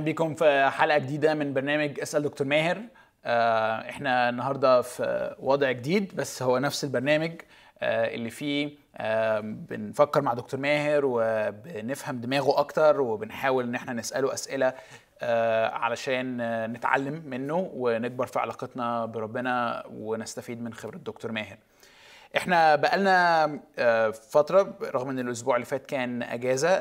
أهلا بيكم في حلقة جديدة من برنامج أسأل دكتور ماهر. آه، إحنا النهارده في وضع جديد بس هو نفس البرنامج آه، اللي فيه آه، بنفكر مع دكتور ماهر وبنفهم دماغه أكتر وبنحاول إن إحنا نسأله أسئلة علشان نتعلم منه ونكبر في علاقتنا بربنا ونستفيد من خبرة دكتور ماهر. إحنا بقالنا فترة رغم إن الأسبوع اللي فات كان أجازة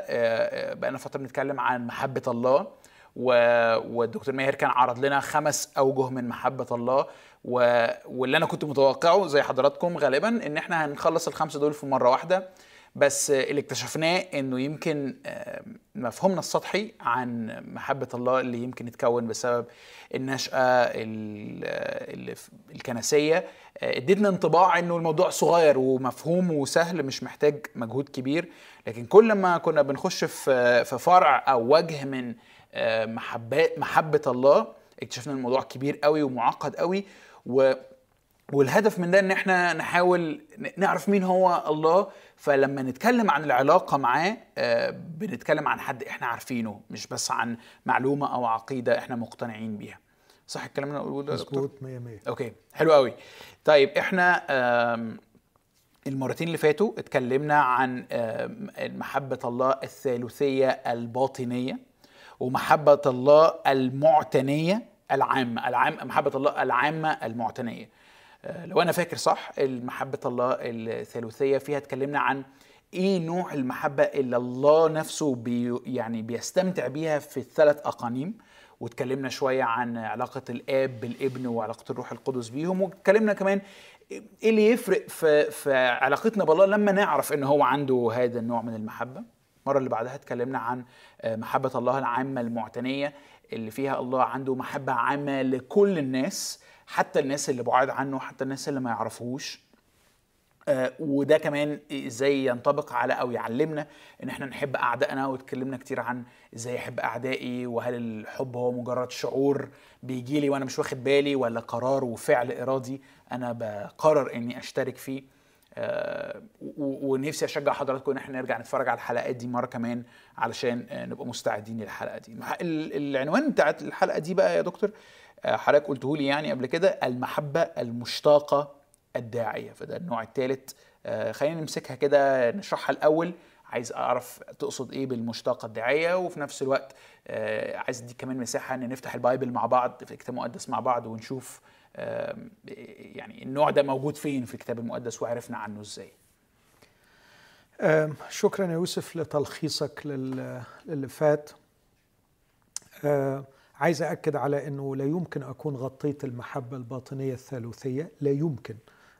بقالنا فترة بنتكلم عن محبة الله و- والدكتور ماهر كان عرض لنا خمس أوجه من محبة الله و... واللي أنا كنت متوقعه زي حضراتكم غالبا إن إحنا هنخلص الخمسة دول في مرة واحدة. بس آه، اللي اكتشفناه إنه يمكن آه، مفهومنا السطحي عن محبة الله اللي يمكن يتكون بسبب النشأة ال- اللي في- الكنسية آه، ادتنا انطباع إنه الموضوع صغير ومفهوم وسهل مش محتاج مجهود كبير. لكن كل ما كنا بنخش في في فرع أو وجه من آه، محبات محبة الله. اكتشفنا الموضوع كبير قوي ومعقد قوي. و والهدف من ده إن إحنا نحاول نعرف مين هو الله. فلما نتكلم عن العلاقة معاه آه، بنتكلم عن حد إحنا عارفينه مش بس عن معلومة أو عقيدة إحنا مقتنعين بيها. صح الكلام اللي أنا بقوله ده؟ مظبوط 100 100 أوكي حلو قوي. طيب إحنا المرتين اللي فاتوا اتكلمنا عن آم، محبة الله الثالوثية الباطنية. ومحبة الله المعتنية العامة العام محبة الله العامة المعتنية. آه، لو أنا فاكر صح المحبة الله الثالوثية فيها اتكلمنا عن إيه نوع المحبة اللي الله نفسه بي يعني بيستمتع بيها في الثلاث أقانيم. واتكلمنا شوية عن علاقة الآب بالابن وعلاقة الروح القدس بيهم. واتكلمنا كمان إيه اللي يفرق في في علاقتنا بالله لما نعرف إن هو عنده هذا النوع من المحبة. المرة اللي بعدها اتكلمنا عن آه، محبة الله العامة المعتنية اللي فيها الله عنده محبة عامة لكل الناس حتى الناس اللي بعاد عنه حتى الناس اللي ما يعرفوش. آه، وده كمان إزاي ينطبق على أو يعلمنا إن إحنا نحب أعدائنا واتكلمنا كتير عن إزاي احب أعدائي وهل الحب هو مجرد شعور بيجي لي وأنا مش واخد بالي ولا قرار وفعل إرادي أنا بقرر إني أشترك فيه. آه، ونفسي أشجع حضراتكم إن إحنا نرجع نتفرج على الحلقات دي مرة كمان علشان آه، نبقى مستعدين للحلقة دي. العنوان بتاعت الحلقة دي بقى يا دكتور آه، حضرتك قلته لي يعني قبل كده المحبة المشتاقة الداعية. فده النوع الثالث خلينا نمسكها كده نشرحها الأول. عايز أعرف تقصد إيه بالمشتاقة الداعية؟ وفي نفس الوقت عايز اديك كمان مساحة إن نفتح البايبل مع بعض في الكتاب المقدس مع بعض ونشوف يعني النوع ده موجود فين في الكتاب المقدس وعرفنا عنه إزاي؟ شكرا يا يوسف لتلخيصك لل- للي فات. عايز أأكد على أنه لا يمكن أكون غطيت المحبة الباطنية الثالوثية لا يمكن.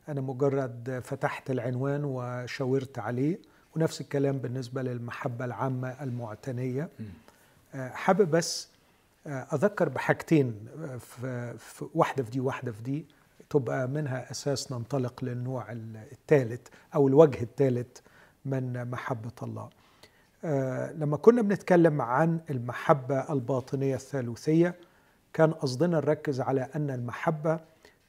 أنا مجرد فتحت العنوان وشاورت عليه ونفس الكلام بالنسبة للمحبة العامة المعتنية. آه، حابب بس آه، أذكر بحاجتين آه، في واحدة في دي واحدة في دي تبقى منها أساس ننطلق للنوع الثالث أو الوجه الثالث من محبة الله. آه، لما كنا بنتكلم عن المحبة الباطنية الثالوثية كان قصدنا نركز على أن المحبة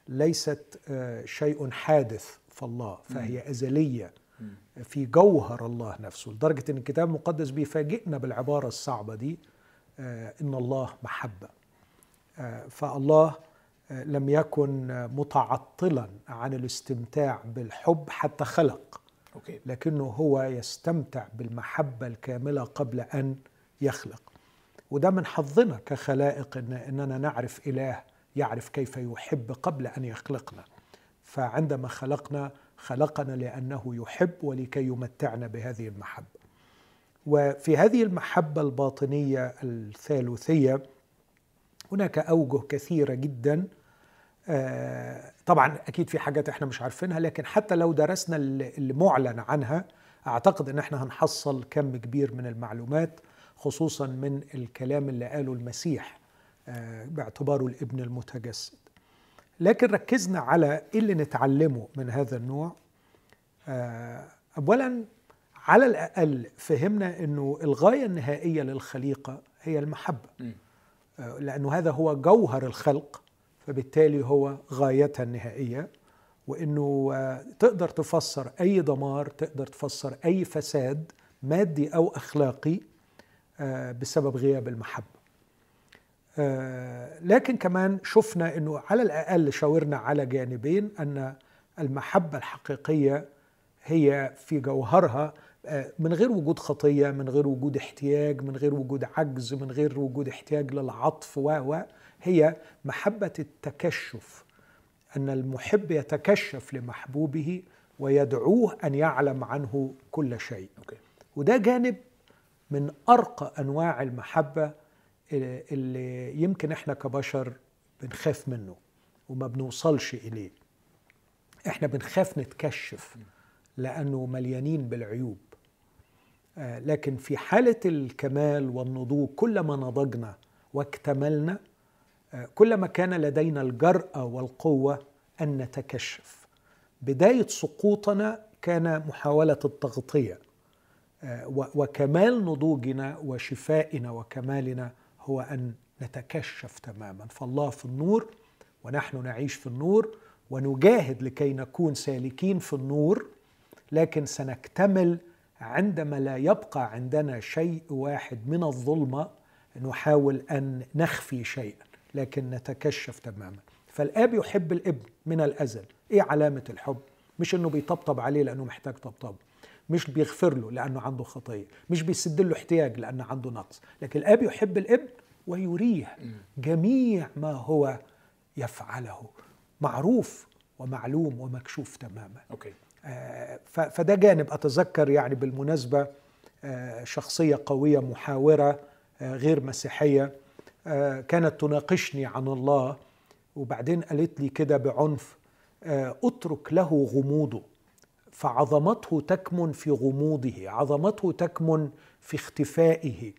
ليست شيء حادث في الله فهي أزلية في جوهر الله نفسه لدرجة أن الكتاب المقدس بيفاجئنا بالعبارة الصعبة دي آه، إن الله محبة. آه، فالله آه، لم يكن متعطلا عن الاستمتاع بالحب حتى خلق لكنه هو يستمتع بالمحبة الكاملة قبل أن يخلق. وده من حظنا كخلائق إن إننا نعرف إله يعرف كيف يحب قبل أن يخلقنا. فعندما خلقنا خلقنا لأنه يحب ولكي يمتعنا بهذه المحبة. وفي هذه المحبة الباطنية الثالوثية هناك أوجه كثيرة جدا. آه، طبعا أكيد في حاجات إحنا مش عارفينها لكن حتى لو درسنا اللي اللي معلن عنها أعتقد أن إحنا هنحصل كم كبير من المعلومات خصوصا من الكلام اللي قاله المسيح آه، باعتباره الابن المتجسد. لكن ركزنا على إيه اللي نتعلمه من هذا النوع. آه، اولا على الأقل فهمنا إنه الغاية النهائية للخليقة هي المحبة. مم. آه، لأنه هذا هو جوهر الخلق فبالتالي هو غايتها النهائية. وإنه آه، تقدر تفسر أي دمار تقدر تفسر أي فساد مادي أو أخلاقي آه، بسبب غياب المحبة. آه، لكن كمان شفنا إنه على الأقل شاورنا على جانبين أن المحبة الحقيقية هي في جوهرها من غير وجود خطية من غير وجود احتياج من غير وجود عجز من غير وجود احتياج للعطف و هي محبة التكشف. أن المحب يتكشف لمحبوبه ويدعوه أن يعلم عنه كل شيء. أوكي. وده جانب من أرقى أنواع المحبة اللي يمكن إحنا كبشر بنخاف منه وما بنوصلش إليه. إحنا بنخاف نتكشف لأنه مليانين بالعيوب. آه، لكن في حالة الكمال والنضوج كلما نضجنا واكتملنا آه، كلما كان لدينا الجرأة والقوة أن نتكشف. بداية سقوطنا كان محاولة التغطية آه، وكمال نضوجنا وشفائنا وكمالنا هو أن نتكشف تماما. فالله في النور ونحن نعيش في النور ونجاهد لكي نكون سالكين في النور لكن سنكتمل عندما لا يبقى عندنا شيء واحد من الظلمة نحاول أن نخفي شيئا لكن نتكشف تماما. فالآب يحب الإبن من الأزل. إيه علامة الحب؟ مش إنه بيطبطب عليه لأنه محتاج طبطب. مش بيغفر له لأنه عنده خطية. مش بيسد له احتياج لأنه عنده نقص. لكن الآب يحب الإبن ويريه جميع ما هو يفعله. معروف ومعلوم ومكشوف تماما. أوكي. فده جانب أتذكر يعني بالمناسبة آه شخصية قوية محاورة آه غير مسيحية آه كانت تناقشني عن الله وبعدين قالت لي كده بعنف اترك له غموضه فعظمته تكمن في غموضه عظمته تكمن في اختفائه.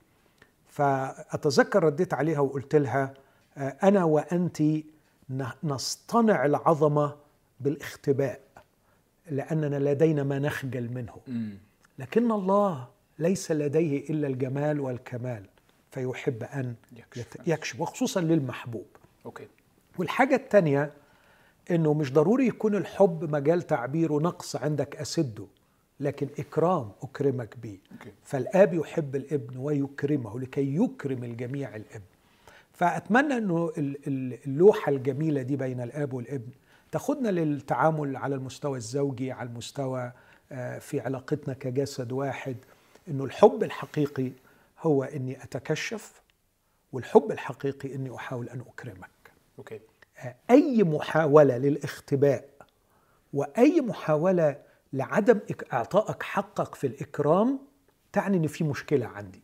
فأتذكر رديت عليها وقلت لها أنا وأنت نصطنع العظمة بالاختباء. لأننا لدينا ما نخجل منه. لكن الله ليس لديه إلا الجمال والكمال فيحب أن يكشف وخصوصا للمحبوب. أوكي. والحاجة الثانية إنه مش ضروري يكون الحب مجال تعبيره نقص عندك اسده لكن إكرام أكرمك به فالآب يحب الابن ويكرمه لكي يكرم الجميع الابن. فأتمنى إنه اللوحة الجميلة دي بين الآب والابن تاخدنا للتعامل على المستوى الزوجي على المستوى آه، في علاقتنا كجسد واحد إنه الحب الحقيقي هو إني أتكشف والحب الحقيقي إني أحاول أن أكرمك. أوكي. أي محاولة للاختباء وأي محاولة لعدم إعطائك حقك في الإكرام تعني إن في مشكلة عندي.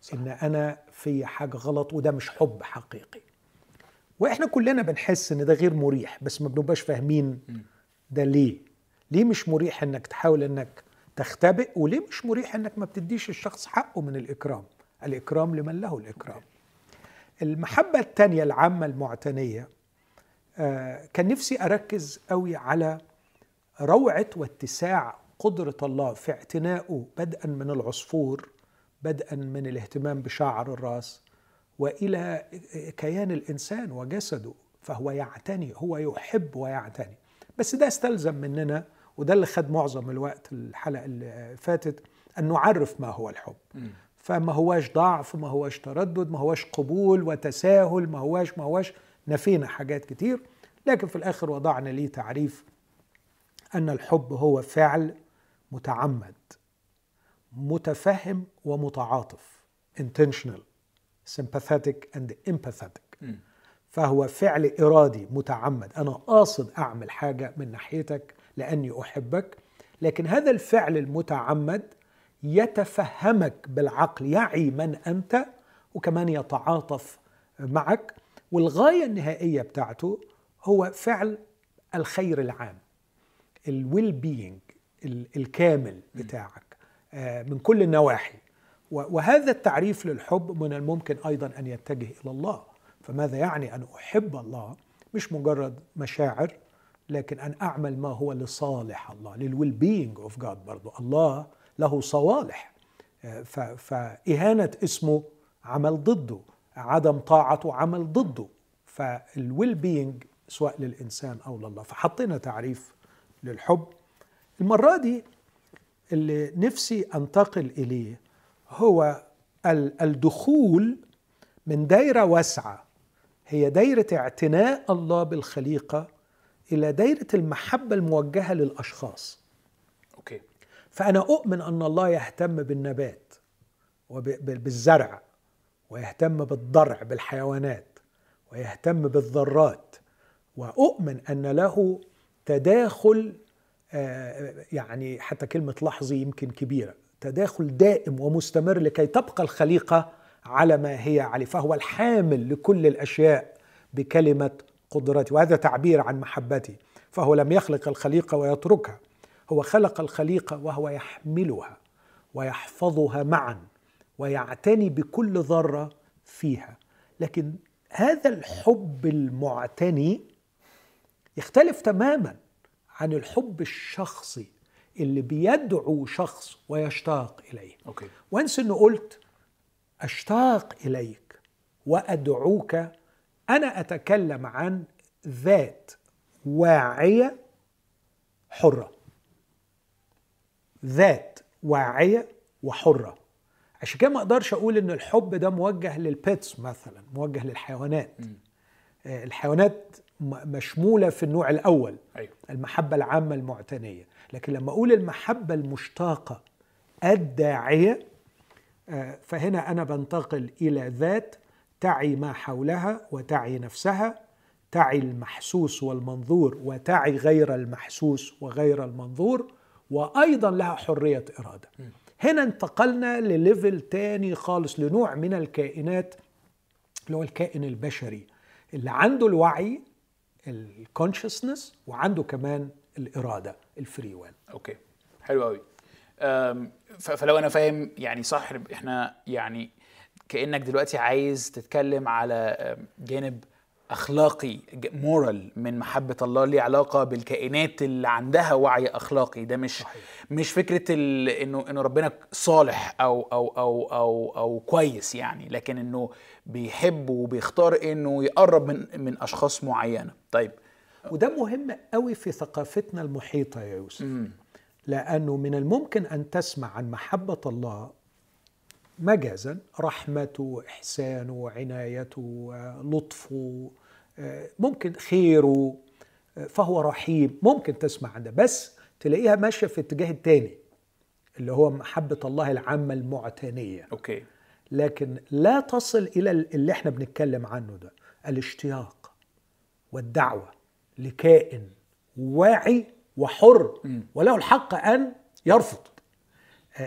صح. إن أنا في حاجة غلط وده مش حب حقيقي. وإحنا كلنا بنحس إن ده غير مريح بس ما بنبقاش فاهمين ده ليه؟ ليه مش مريح إنك تحاول إنك تختبئ؟ وليه مش مريح إنك ما بتديش الشخص حقه من الإكرام؟ الإكرام لمن له الإكرام. المحبة الثانية العامة المعتنية آه، كان نفسي أركز قوي على روعة واتساع قدرة الله في اعتنائه بدءا من العصفور بدءا من الاهتمام بشعر الرأس وإلى كيان الإنسان وجسده فهو يعتني هو يحب ويعتني. بس ده استلزم مننا وده اللي خد معظم الوقت الحلقة اللي فاتت أن نعرف ما هو الحب. فما هواش ضعف ما هواش تردد ما هواش قبول وتساهل ما هواش ما هواش. نفينا حاجات كتير لكن في الآخر وضعنا ليه تعريف أن الحب هو فعل متعمد متفهم ومتعاطف intentional. Sympathetic and empathetic. فهو فعل إرادي متعمد. أنا قاصد أعمل حاجة من ناحيتك لأني أحبك. لكن هذا الفعل المتعمد يتفهمك بالعقل. يعي من أنت وكمان يتعاطف معك. والغاية النهائية بتاعته هو فعل الخير العام. الويل بينج الكامل بتاعك. آه، من كل النواحي. وهذا التعريف للحب من الممكن أيضا أن يتجه إلى الله. فماذا يعني أن أحب الله؟ مش مجرد مشاعر لكن أن أعمل ما هو لصالح الله لل well-being of God برضه الله له صوالح. فإهانة اسمه عمل ضده عدم طاعته عمل ضده. فال well-being سواء للإنسان أو لله. فحطينا تعريف للحب. المرة دي اللي نفسي أنتقل إليه هو الدخول من دايرة واسعة. هي دايرة اعتناء الله بالخليقة إلى دايرة المحبة الموجهة للأشخاص. أوكي. فأنا أؤمن أن الله يهتم بالنبات وبالزرع ويهتم بالضرع بالحيوانات ويهتم بالذرات وأؤمن أن له تداخل آه، يعني حتى كلمة لحظي يمكن كبيرة. تداخل دائم ومستمر لكي تبقى الخليقة على ما هي عليه فهو الحامل لكل الأشياء بكلمة قدرتي وهذا تعبير عن محبتي فهو لم يخلق الخليقة ويتركها هو خلق الخليقة وهو يحملها ويحفظها معا ويعتني بكل ذرة فيها. لكن هذا الحب المعتني يختلف تماما عن الحب الشخصي. اللي بيدعو شخص ويشتاق إليه. أوكي. وانس إنه قلت أشتاق إليك وأدعوك أنا أتكلم عن ذات واعية حرة. ذات واعية وحرة. عشان كده ما أقدرش أقول ان الحب ده موجه للبيتس مثلا موجه للحيوانات. آه، الحيوانات مشمولة في النوع الأول أيوه. المحبة العامة المعتنية. لكن لما أقول المحبة المشتاقة الداعية آه، فهنا أنا بنتقل إلى ذات تعي ما حولها وتعي نفسها تعي المحسوس والمنظور وتعي غير المحسوس وغير المنظور وأيضا لها حرية إرادة. هنا انتقلنا لل level تاني خالص لنوع من الكائنات اللي هو الكائن البشري اللي عنده الوعي ال consciousness وعنده كمان الإرادة. ال free will okay. حلو قوي فلو أنا فاهم يعني صح إحنا يعني كأنك دلوقتي عايز تتكلم على جانب أخلاقي مورال من محبة الله ليه علاقة بالكائنات اللي عندها وعي أخلاقي. ده مش صحيح. مش فكرة إنه إنه ربنا صالح أو أو أو أو أو كويس يعني لكن إنه بيحب وبيختار إنه يقرب من من أشخاص معينة. طيب وده مهم قوي في ثقافتنا المحيطة يا يوسف. م. لأنه من الممكن أن تسمع عن محبة الله مجازا رحمته إحسانه عنايته لطفه ممكن خيره فهو رحيم ممكن تسمع عن ده بس تلاقيها ماشية في الاتجاه الثاني اللي هو محبة الله العامة المعتنية. okay. لكن لا تصل إلى اللي إحنا بنتكلم عنه ده الاشتياق والدعوة. لكائن واعي وحر وله الحق أن يرفض.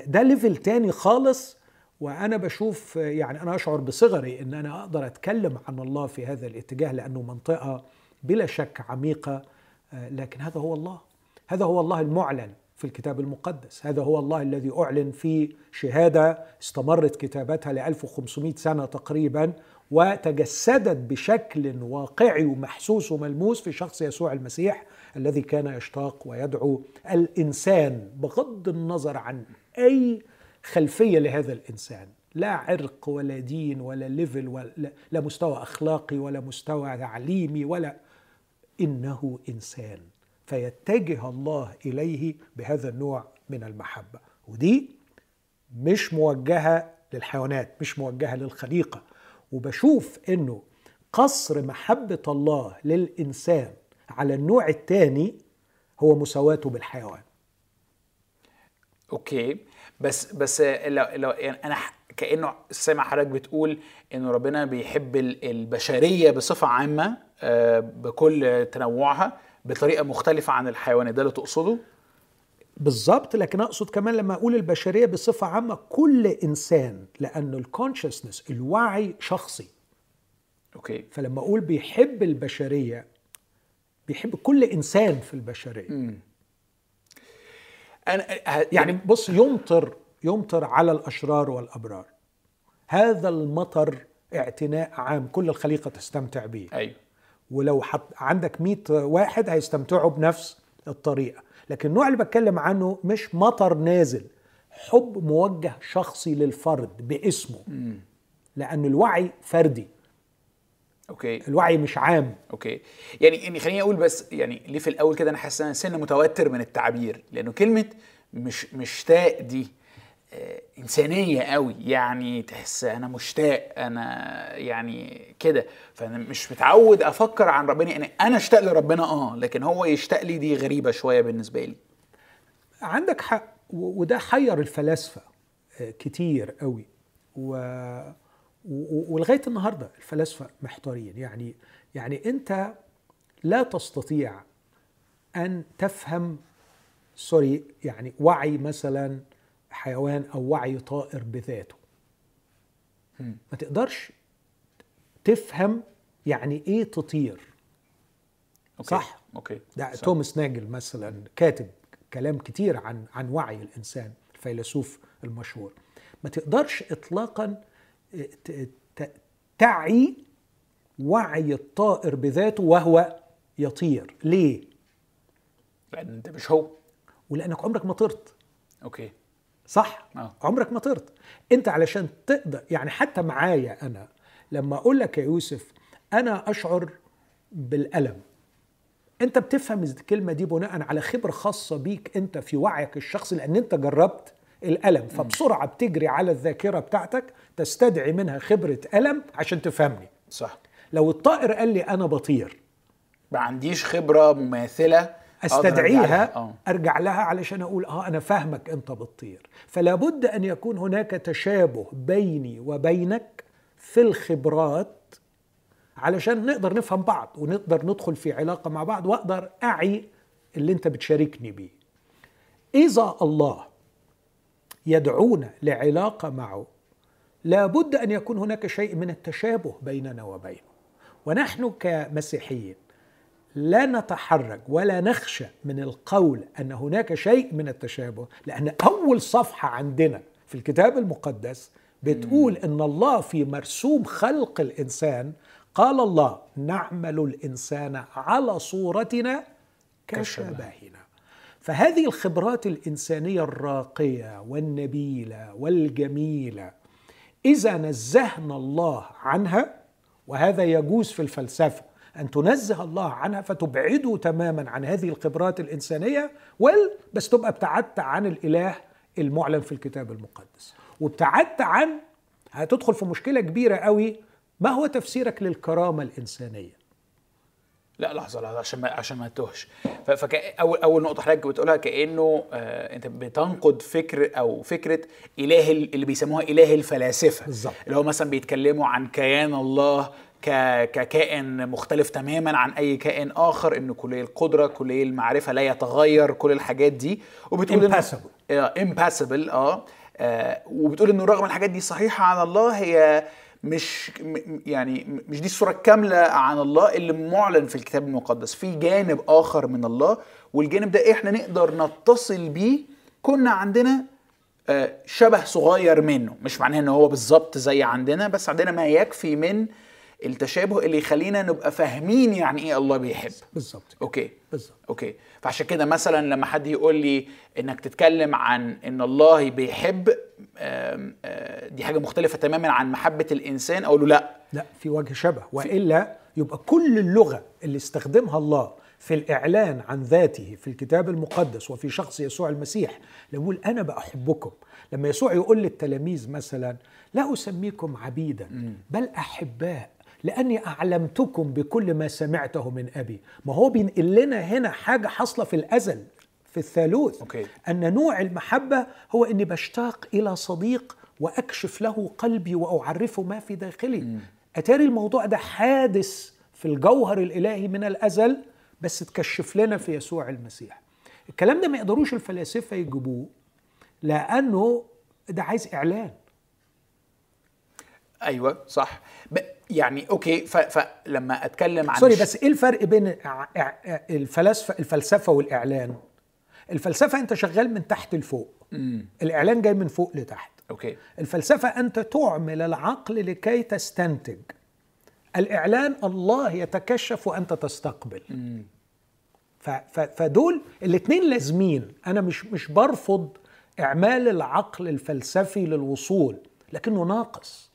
ده level تاني خالص وأنا بشوف يعني أنا أشعر بصغري إن أنا أقدر أتكلم عن الله في هذا الاتجاه لأنه منطقة بلا شك عميقة لكن هذا هو الله. هذا هو الله المعلن في الكتاب المقدس. هذا هو الله الذي أعلن في شهادة استمرت كتابتها ل 1500 سنة تقريبا وتجسدت بشكل واقعي ومحسوس وملموس في شخص يسوع المسيح الذي كان يشتاق ويدعو الإنسان بغض النظر عن أي خلفية لهذا الإنسان. لا عرق ولا دين ولا ليفل ولا لا مستوى أخلاقي ولا مستوى تعليمي ولا إنه إنسان. فيتجه الله إليه بهذا النوع من المحبة. ودي مش موجهة للحيوانات مش موجهة للخليقة. وبشوف إنه قصر محبة الله للإنسان على النوع الثاني هو مساواته بالحيوان. okay. بس بس لو لو يعني أنا كأنه سامع حضرتك بتقول إنه ربنا بيحب البشرية بصفة عامة آه، بكل تنوعها بطريقة مختلفة عن الحيوانات ده اللي تقصده؟ بالظبط لكن أقصد كمان لما أقول البشرية بصفة عامة كل إنسان لأنه ال consciousness الوعي شخصي. أوكي. فلما أقول بيحب البشرية بيحب كل إنسان في البشرية. م. أنا يعني بص يمطر يمطر على الأشرار والأبرار. هذا المطر اعتناء عام كل الخليقة تستمتع به أيوه. ولو حط عندك 100 واحد هيستمتعوا بنفس الطريقة. لكن النوع اللي بتكلم عنه مش مطر نازل حب موجه شخصي للفرد باسمه. م. لأن الوعي فردي. okay. الوعي مش عام. okay. يعني يعني خليني أقول بس يعني ليه في الأول كده أنا حاسس إن سن متوتر من التعبير؟ لأنه كلمة مش مشتاق دي إنسانية قوي يعني تحس أنا مشتاق أنا يعني كده. فأنا مش متعود أفكر عن ربنا يعني أنا اشتاق لربنا آه لكن هو يشتاق لي دي غريبة شوية بالنسبة لي. عندك حق وده حير الفلاسفة آه، كتير قوي. و... و- ولغاية النهارده الفلاسفة محتارين. يعني يعني أنت لا تستطيع أن تفهم sorry يعني وعي مثلا حيوان أو وعي طائر بذاته. ما تقدرش تفهم يعني إيه تطير. okay. صح. okay. ده صح. توماس ناجل مثلا كاتب كلام كتير عن عن وعي الإنسان الفيلسوف المشهور. ما تقدرش اطلاقا ت- تعي وعي الطائر بذاته وهو يطير. ليه؟ لأن أنت مش هو. ولأنك عمرك ما طرت. أوكي. صح؟ آه. عمرك ما طرت. انت علشان تقدر يعني حتى معايا أنا لما أقول لك يا يوسف أنا أشعر بالألم. أنت بتفهم الكلمة دي بناء على خبرة خاصة بيك أنت في وعيك الشخصي لأن أنت جربت الألم. فبسرعة بتجري على الذاكرة بتاعتك تستدعي منها خبرة ألم عشان تفهمني. صح. لو الطائر قال لي أنا بطير. ما عنديش خبرة مماثلة أستدعيها. آه. أرجع لها علشان أقول آه أنا فاهمك أنت بتطير. فلا بد أن يكون هناك تشابه بيني وبينك في الخبرات علشان نقدر نفهم بعض ونقدر ندخل في علاقة مع بعض وأقدر أعي اللي أنت بتشاركني بيه. إذا الله يدعونا لعلاقة معه لابد أن يكون هناك شيء من التشابه بيننا وبينه. ونحن كمسيحيين لا نتحرج ولا نخشى من القول أن هناك شيء من التشابه لأن أول صفحة عندنا في الكتاب المقدس بتقول إن الله في مرسوم خلق الإنسان قال الله نعمل الإنسان على صورتنا كشبهنا. فهذه الخبرات الإنسانية الراقية والنبيلة والجميلة إذا نزهنا الله عنها وهذا يجوز في الفلسفة أن تنزه الله عنها فتبعده تماما عن هذه الخبرات الإنسانية وال بس تبقى ابتعدت عن الإله المعلن في الكتاب المقدس. وابتعدت عن هتدخل في مشكلة كبيرة قوي ما هو تفسيرك للكرامة الإنسانية؟ لا لحظة لحظة عشان ما عشان ما تتوهش فاول أول نقطة حضرتك بتقولها كأنه آه أنت بتنقد فكر أو فكرة إله ال- اللي بيسموها إله الفلاسفة. بالظبط. اللي هو مثلا بيتكلموا عن كيان الله ككائن مختلف تماما عن أي كائن آخر انه كلية القدرة كلية المعرفة لا يتغير كل الحاجات دي. وبتقول Impassible. Impassible آه آه، وبتقول انه رغم الحاجات دي صحيحة عن الله هي مش يعني مش دي الصورة الكامله عن الله اللي معلن في الكتاب المقدس. في جانب آخر من الله والجانب ده إحنا نقدر نتصل بيه. كنا عندنا آه، شبه صغير منه. مش معناه إن هو بالظبط زي عندنا بس عندنا ما يكفي من التشابه اللي يخلينا نبقى فاهمين يعني إيه الله بيحب. بالظبط. okay؟ بالظبط. okay. فعشان كده مثلا لما حد يقول لي إنك تتكلم عن إن الله بيحب آم، آه، دي حاجة مختلفة تماما عن محبة الإنسان أقول له لأ. لا في وجه شبه. وإلا يبقى كل اللغة اللي استخدمها الله في الإعلان عن ذاته في الكتاب المقدس وفي شخص يسوع المسيح لما يقول أنا بأحبكم. لما يسوع يقول للتلاميذ مثلا لا أسميكم عبيدا بل أحباء. لأني أعلمتكم بكل ما سمعته من أبي. ما هو بينقل لنا هنا حاجة حاصلة في الأزل في الثالوث. okay. أن نوع المحبة هو إني بشتاق إلى صديق وأكشف له قلبي وأعرفه ما في داخلي. أتاري الموضوع ده حادث في الجوهر الإلهي من الأزل بس تكشف لنا في يسوع المسيح. الكلام ده ما يقدروش الفلاسفة يجيبوه لأنه ده عايز إعلان. أيوه صح. ب- يعني okay فلما أتكلم عن sorry بس إيه الفرق بين الفلاسفه الفلسفة والإعلان؟ الفلسفة أنت شغال من تحت لفوق. الإعلان جاي من فوق لتحت. أوكي. الفلسفة أنت تعمل العقل لكي تستنتج. الإعلان الله يتكشف وأنت تستقبل. ف- فدول الاثنين لازمين. أنا مش مش برفض إعمال العقل الفلسفي للوصول لكنه ناقص.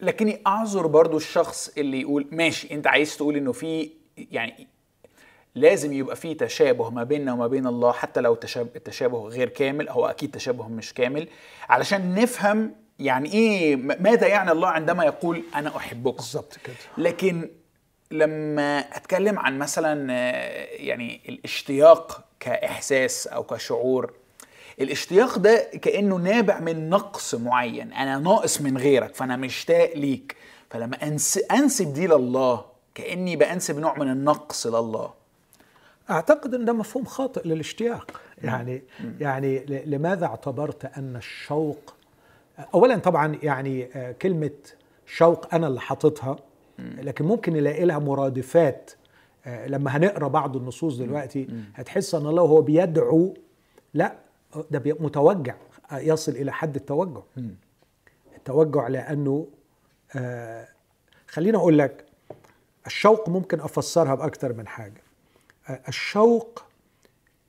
لكني أعذر برضو الشخص اللي يقول ماشي أنت عايز تقول إنه في يعني لازم يبقى فيه تشابه ما بيننا وما بين الله حتى لو تشاب- التشابه غير كامل هو أكيد تشابه مش كامل علشان نفهم يعني إيه ماذا يعني الله عندما يقول أنا احبكم بالظبط كده. لكن لما أتكلم عن مثلا آه، يعني الاشتياق كإحساس أو كشعور الاشتياق ده كأنه نابع من نقص معين أنا ناقص من غيرك فأنا مشتاق ليك. فلما أنس أنسب دي لله كأني بأنسب نوع من النقص لله. أعتقد إن ده مفهوم خاطئ للاشتياق. يعني يعني ل- لماذا اعتبرت أن الشوق اولا طبعا يعني آه، كلمة شوق أنا اللي حاططها لكن ممكن نلاقي لها مرادفات آه، لما هنقرأ بعض النصوص دلوقتي هتحس أن الله هو بيدعو لا ده متوجع يصل إلى حد التوجع. التوجع لأنه آه، خليني أقول لك الشوق ممكن أفسرها بأكثر من حاجة. آه، الشوق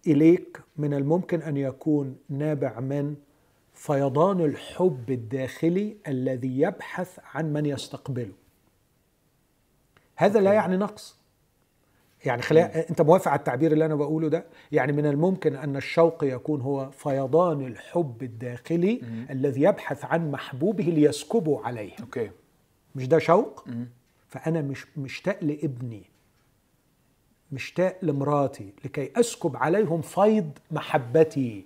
إليك من الممكن أن يكون نابع من فيضان الحب الداخلي الذي يبحث عن من يستقبله. هذا لا يعني نقص. يعني خلي انت موافق على التعبير اللي أنا بقوله ده؟ يعني من الممكن أن الشوق يكون هو فيضان الحب الداخلي الذي يبحث عن محبوبه ليسكبه عليه. أوكي. مش ده شوق؟ فأنا مش مشتاق لابني. مشتاق لمراتي لكي أسكب عليهم فيض محبتي.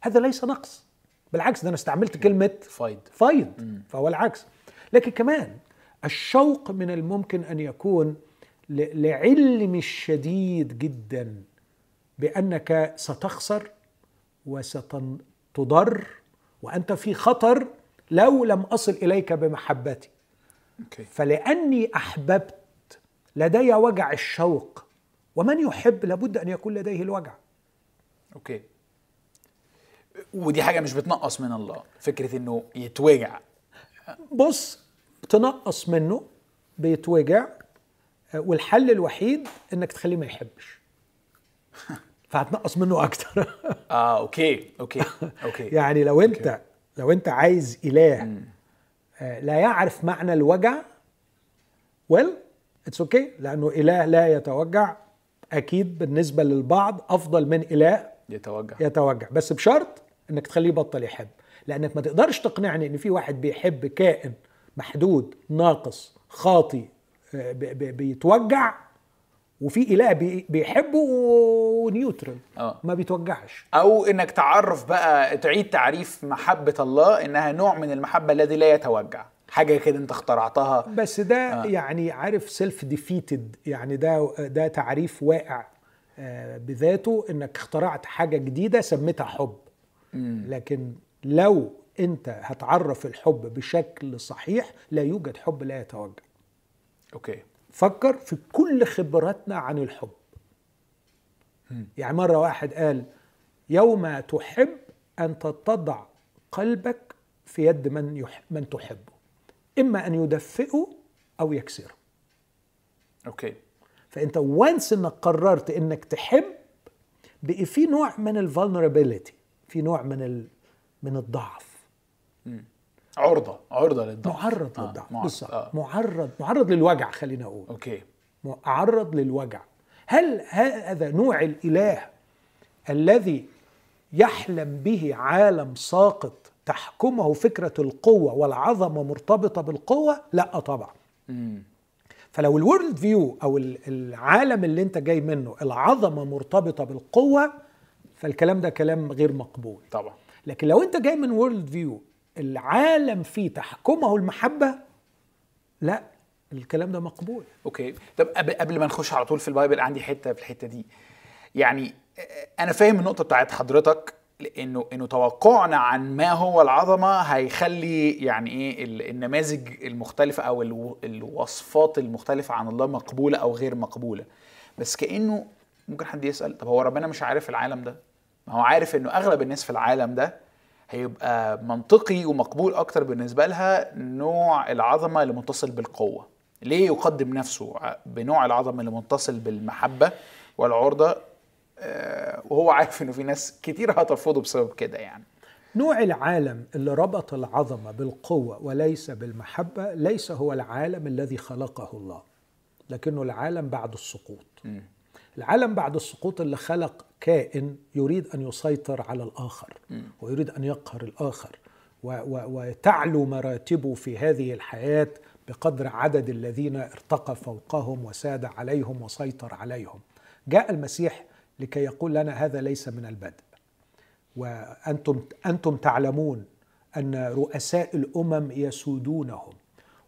هذا ليس نقص. بالعكس ده أنا استعملت كلمة فايد فيض. فهو العكس. لكن كمان الشوق من الممكن أن يكون ل- لعلم الشديد جدا بأنك ستخسر وستضر وأنت في خطر لو لم أصل إليك بمحبتي. okay. فلأني أحببت لدي وجع الشوق ومن يحب لابد أن يكون لديه الوجع. أوكي. ودي حاجة مش بتنقص من الله فكرة إنه يتوجع. بص تنقص منه بيتوجع. والحل الوحيد إنك تخليه ما يحبش. فهتنقص منه أكتر. آه okay okay okay. يعني لو أنت لو أنت عايز إله آه، لا يعرف معنى الوجع well it's okay لأنه إله لا يتوجع. أكيد بالنسبة للبعض أفضل من إله يتوجع. يتوجع. بس بشرط إنك تخليه يبطل يحب. لأنك ما تقدرش تقنعني إن في واحد بيحب كائن محدود ناقص خاطي بيتوجع وفي إله بي- بيحبه و neutral آه. ما بيتوجعش. أو إنك تعرف بقى تعيد تعريف محبة الله إنها نوع من المحبة الذي لا يتوجع. حاجة كده أنت اخترعتها. بس ده آه. يعني عارف self defeated يعني ده ده تعريف واقع آه، بذاته إنك اخترعت حاجة جديدة سميتها حب. لكن لو أنت هتعرف الحب بشكل صحيح لا يوجد حب لا يتوجع. okay. فكر في كل خبراتنا عن الحب. يعني مرة واحد قال يوم تحب أن تضع قلبك في يد من يح من تحبه إما أن يدفئه أو يكسره. okay. فأنت once إنك قررت إنك تحب بقي في نوع من ال vulnerability في نوع من ال من الضعف. عرضة عرضة للضعف. معرض آه، للضعف. معرض، بالظبط آه. معرض معرض للوجع خلينا أقول. okay. معرض للوجع. هل هذا نوع الإله الذي يحلم به عالم ساقط تحكمه فكرة القوة والعظمة مرتبطة بالقوة؟ لا طبعا. فلو ال world view أو ال- العالم اللي أنت جاي منه العظمة مرتبطة بالقوة فالكلام ده كلام غير مقبول. طبعا. لكن لو أنت جاي من world view العالم فيه تحكمه المحبة لا الكلام ده مقبول. okay. طب قبل ما نخش على طول في ال Bible عندي حتة في الحتة دي. يعني أنا فاهم النقطة بتاعت حضرتك انه إنه توقعنا عن ما هو العظمة هيخلي يعني إيه ال- النماذج المختلفة أو الو- الوصفات المختلفة عن الله مقبولة أو غير مقبولة. بس كأنه ممكن حد يسأل طب هو ربنا مش عارف العالم ده؟ ما هو عارف إنه أغلب الناس في العالم ده هيبقى منطقي ومقبول أكتر بالنسبة لها نوع العظمة اللي متصل بالقوة. ليه يقدم نفسه بنوع العظمة اللي متصل بالمحبة والعرضة؟ آه، وهو عارف إنه في ناس كتير هترفضه بسبب كده يعني. نوع العالم اللي ربط العظمة بالقوة وليس بالمحبة ليس هو العالم الذي خلقه الله لكنه العالم بعد السقوط. العالم بعد السقوط اللي خلق كائن يريد أن يسيطر على الآخر ويريد أن يقهر و وتعلو مراتبه في هذه الحياة بقدر عدد الذين ارتقى فوقهم وساد عليهم وسيطر عليهم. جاء المسيح لكي يقول لنا هذا ليس من البدء. وأنتم أنتم تعلمون أن رؤساء الأمم يسودونهم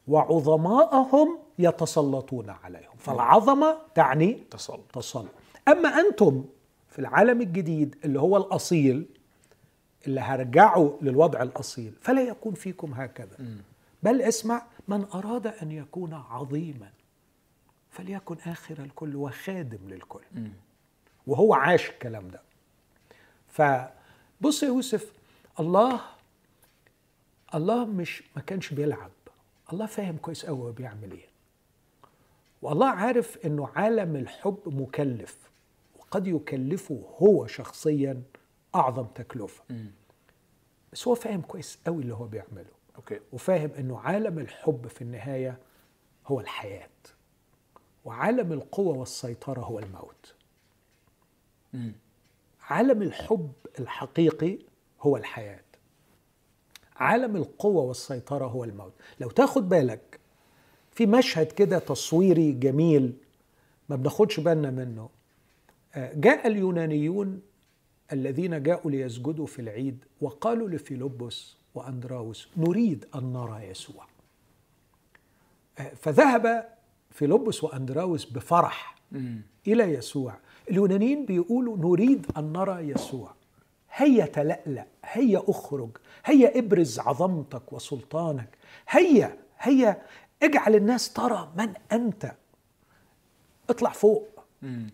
وعظماءهم يتسلطون عليهم. فالعظمة تعني تسلط تسلط أما أنتم في العالم الجديد اللي هو الأصيل اللي هرجعوا للوضع الأصيل فلا يكون فيكم هكذا. بل اسمع من أراد أن يكون عظيما فليكن آخر الكل وخادم للكل. وهو عاش الكلام ده. فبص يا يوسف الله الله مش ما كانش بيلعب. الله فاهم كويس قوي هو بيعمل إيه. والله عارف إنه عالم الحب مكلف وقد يكلفه هو شخصيا أعظم تكلفة. بس هو فاهم كويس قوي اللي هو بيعمله. أوكي. وفاهم إنه عالم الحب في النهاية هو الحياة. وعالم القوة والسيطرة هو الموت. مم. عالم الحب الحقيقي هو الحياة. عالم القوة والسيطرة هو الموت. لو تاخد بالك في مشهد كده تصويري جميل ما بناخدش بالنا منه. آه، جاء اليونانيون الذين جاءوا ليسجدوا في العيد وقالوا لفيلبس وأندراوس نريد أن نرى يسوع. آه، فذهب فيلبس وأندراوس بفرح. إلى يسوع. اليونانيين بيقولوا نريد أن نرى يسوع. هيا تلألأ هيا أخرج هيا ابرز عظمتك وسلطانك هيا هيا اجعل الناس ترى من أنت. اطلع فوق. مم.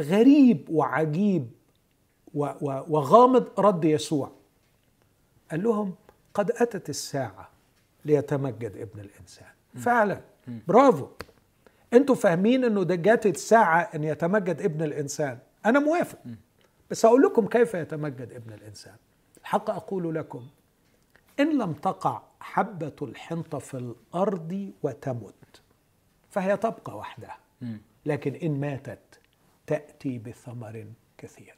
غريب وعجيب و- و- وغامض رد يسوع. قال لهم قد أتت الساعة ليتمجد ابن الإنسان. فعلا. برافو. أنتوا فاهمين إنه ده جات الساعة إن يتمجد ابن الإنسان. أنا موافق. بس أقول لكم كيف يتمجد ابن الإنسان. الحق أقول لكم إن لم تقع حبة الحنطة في الأرض وتمت فهي تبقى وحدها. لكن إن ماتت تأتي بثمر كثير.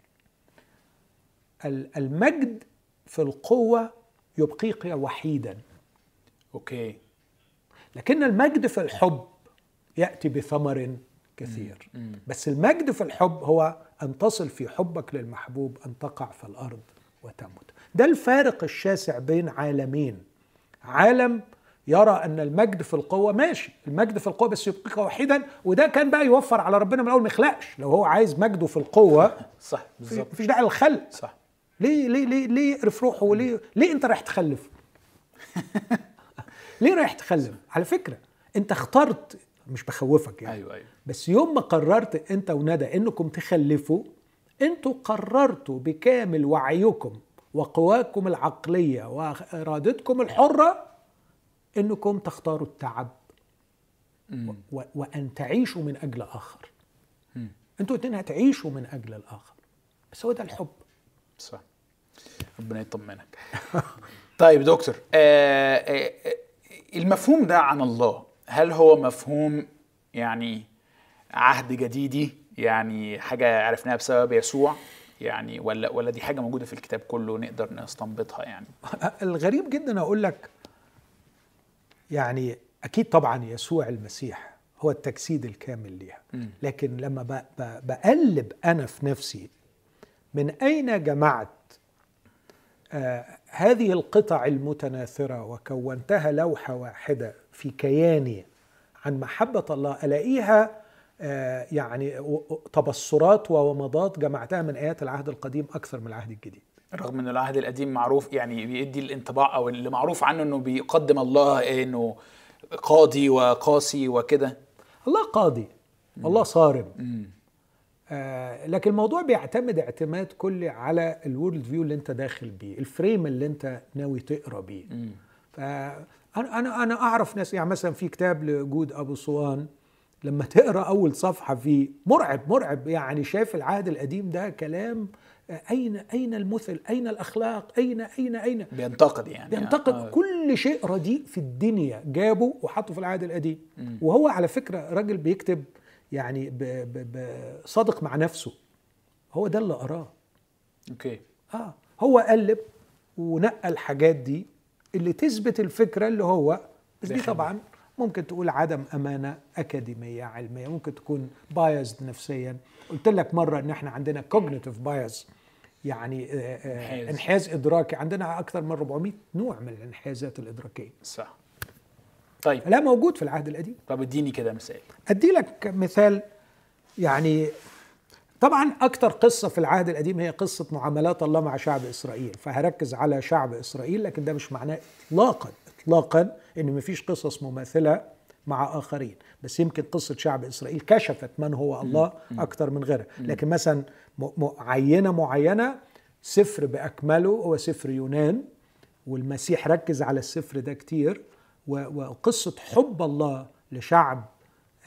ال- المجد في القوة يبقيك وحيدا. أوكي. لكن المجد في الحب يأتي بثمر كثير. بس المجد في الحب هو أن تصل في حبك للمحبوب أن تقع في الأرض وتموت ده الفارق الشاسع بين عالمين. عالم يرى أن المجد في القوة ماشي المجد في القوة بس يبقيك وحيدا وده كان بقى يوفر على ربنا من أول ما يخلقش. لو هو عايز مجده في القوة صح بالظبط. مفيش داعي للخلق. صح. ليه ليه ليه ليه يقرف روحه؟ وليه ليه انت رايح تخلف؟ ليه رايح تخلف؟ على فكرة انت اخترت مش بخوفك يعني أيوه أيوه. بس يوم ما قررت انت وندى انكم تخلفوا أنتوا قررتوا بكامل وعيكم وقواكم العقلية وإرادتكم الحرة إنكم تختاروا التعب. و- وأن تعيشوا من أجل آخر. مم. أنتوا اتنين هتعيشوا من أجل الآخر. بس هو ده الحب. صح. ربنا يطمنك. طيب دكتور آه آه آه، المفهوم ده عن الله هل هو مفهوم يعني عهد جديدي؟ يعني حاجة عرفناها بسبب يسوع؟ يعني ولا ولا دي حاجة موجودة في الكتاب كله نقدر نستنبطها يعني الغريب جدا أقول لك يعني أكيد طبعا يسوع المسيح هو التجسيد الكامل ليها. لكن لما بقلب أنا في نفسي من أين جمعت آه هذه القطع المتناثرة وكونتها لوحة واحدة في كياني عن محبة الله ألاقيها يعني و- و- تبصرات وومضات جمعتها من آيات العهد القديم أكثر من العهد الجديد. رغم إن العهد القديم معروف يعني بيدي الانطباع أو اللي معروف عنه إنه بيقدم الله إنه قاضي وقاسي وكده. الله قاضي الله صارم. مم. آه لكن الموضوع بيعتمد اعتماد كلي على ال world view اللي انت داخل بيه ال frame اللي انت ناوي تقرأ بيه. فانا أنا أنا أعرف ناس يعني مثلا في كتاب لجود أبو صوان لما تقرأ أول صفحة فيه مرعب مرعب. يعني شايف العهد القديم ده كلام آه، أين أين المثل؟ أين الأخلاق؟ أين أين أين؟ بينتقد يعني بينتقد آه. كل شيء رديء في الدنيا جابه وحطه في العهد القديم. مم. وهو على فكرة راجل بيكتب يعني ب ب ب صادق مع نفسه. هو ده اللي أراه أوكي. آه. هو قلب ونقى الحاجات دي اللي تثبت الفكرة اللي هو بس دي. طبعا ممكن تقول عدم أمانة أكاديمية علمية ممكن تكون biased نفسيا. قلت لك مرة إن إحنا عندنا cognitive bias يعني آه، آه، انحياز. انحياز إدراكي. عندنا أكثر من 400 نوع من الانحيازات الإدراكية. صح. طيب. لا موجود في العهد القديم. طب اديني كده مثال. أدي لك مثال يعني طبعا أكتر قصة في العهد القديم هي قصة معاملات الله مع شعب إسرائيل. فهركز على شعب إسرائيل لكن ده مش معناه اطلاقا اطلاقا إن مفيش قصص مماثلة مع آخرين. بس يمكن قصة شعب إسرائيل كشفت من هو الله أكتر من غيرها. لكن مثلا عينة معينة سفر بأكمله هو سفر يونان والمسيح ركز على السفر ده كتير و- وقصة حب الله لشعب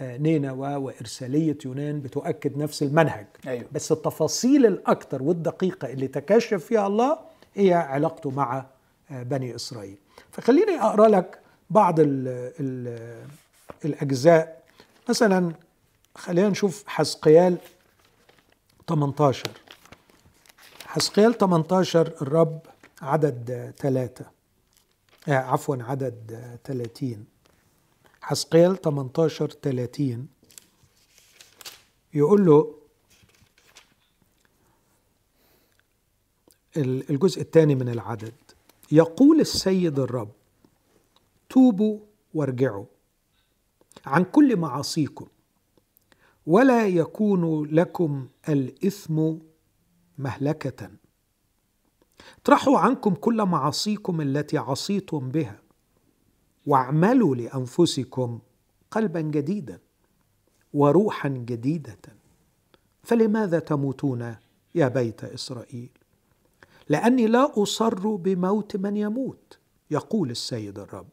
آه، نينوى وإرسالية يونان بتؤكد نفس المنهج. أيوه. بس التفاصيل الأكثر والدقيقة اللي تكشف فيها الله هي علاقته مع آه، بني إسرائيل. فخليني أقرأ لك بعض ال ال الأجزاء. مثلا خلينا نشوف حسقيال 18 حسقيال 18 الرب عدد ثلاثة آه عفوا عدد آه، 30 حسقيال 18 30 يقول له ال- الجزء الثاني من العدد. يقول السيد الرب توبوا وارجعوا عن كل معاصيكم. ولا يكون لكم الإثم مهلكة. اطرحوا عنكم كل معاصيكم التي عصيتم بها واعملوا لأنفسكم قلبا جديدا وروحا جديدة. فلماذا تموتون يا بيت إسرائيل؟ لأني لا أصر بموت من يموت يقول السيد الرب.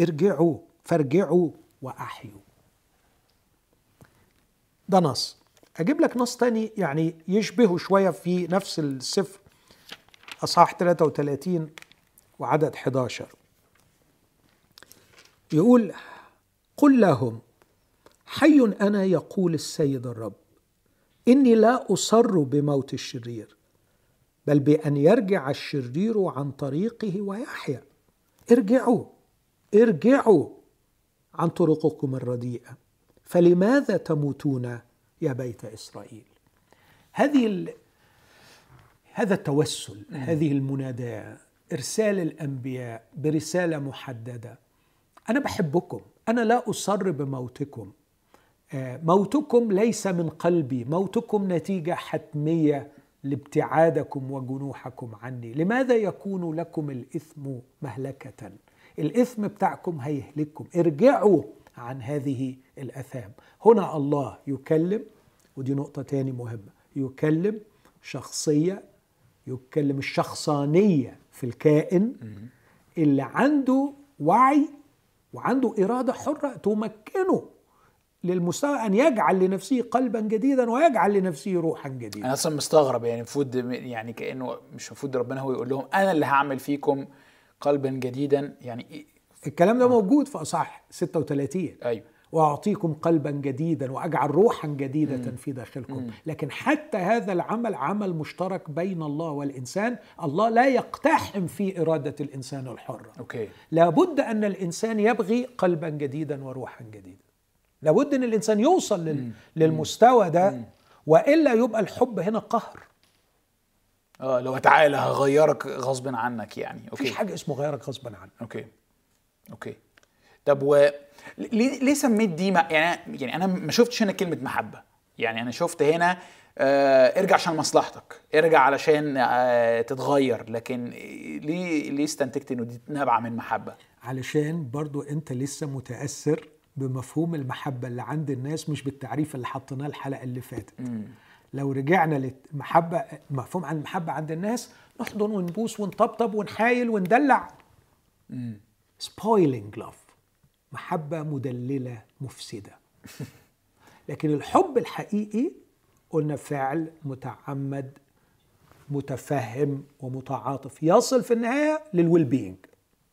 ارجعوا فارجعوا وأحيوا. ده نص. أجيب لك نص تاني يعني يشبهه شوية في نفس السفر أصحاح 33 وعدد 11 يقول قل لهم حي أنا يقول السيد الرب إني لا أصر بموت الشرير بل بأن يرجع الشرير عن طريقه ويحيا. ارجعوا. ارجعوا عن طرقكم الرديئة. فلماذا تموتون يا بيت إسرائيل؟ هذه ال... هذا التوسل هذه المناداه إرسال الأنبياء برسالة محددة. أنا بحبكم أنا لا اصر بموتكم آه، موتكم ليس من قلبي موتكم نتيجة حتمية لابتعادكم وجنوحكم عني. لماذا يكون لكم الإثم مهلكة؟ الإثم بتاعكم هيهلككم. ارجعوا عن هذه الأثام. هنا الله يكلم ودي نقطة تاني مهمة يكلم شخصية يتكلم الشخصانية في الكائن اللي عنده وعي وعنده إرادة حرة تمكنه للمستوى أن يجعل لنفسه قلبا جديدا ويجعل لنفسه روحا جديدا. أنا أصلا مستغرب يعني المفروض يعني كأنه مش المفروض ربنا هو يقول لهم أنا اللي هعمل فيكم قلبا جديدا يعني إيه؟ الكلام ده موجود في أصحاح 36 أيوه. وأعطيكم قلبا جديدا وأجعل روحا جديدة في داخلكم. لكن حتى هذا العمل عمل مشترك بين الله والإنسان الله لا يقتحم في إرادة الإنسان الحرة. okay. لابد أن الإنسان يبغي قلبا جديدا وروحا جديدا. لابد أن الإنسان يوصل لل... للمستوى ده وإلا يبقى الحب هنا قهر. آه لو تعالى هغيرك غصب عنك يعني. مفيش okay. حاجة اسمه غيرك غصبا عنك. okay. okay. طب و ليه ليه سميت دي ما يعني يعني أنا ما شفتش هنا كلمة محبة. يعني أنا شفت هنا آه ارجع عشان مصلحتك. ارجع علشان آه تتغير. لكن ليه ليه استنتجت إنه دي نابعة من محبة؟ علشان برضو أنت لسه متأثر بمفهوم المحبة اللي عند الناس مش بالتعريف اللي حطيناه الحلقة اللي فاتت. لو رجعنا للمحبة مفهوم عن المحبة عند الناس نحضن ونبوس ونطبطب ونحايل وندلع. spoiling love محبة مدللة مفسدة. لكن الحب الحقيقي قلنا فعل متعمد متفهم ومتعاطف. يصل في النهاية لل well-being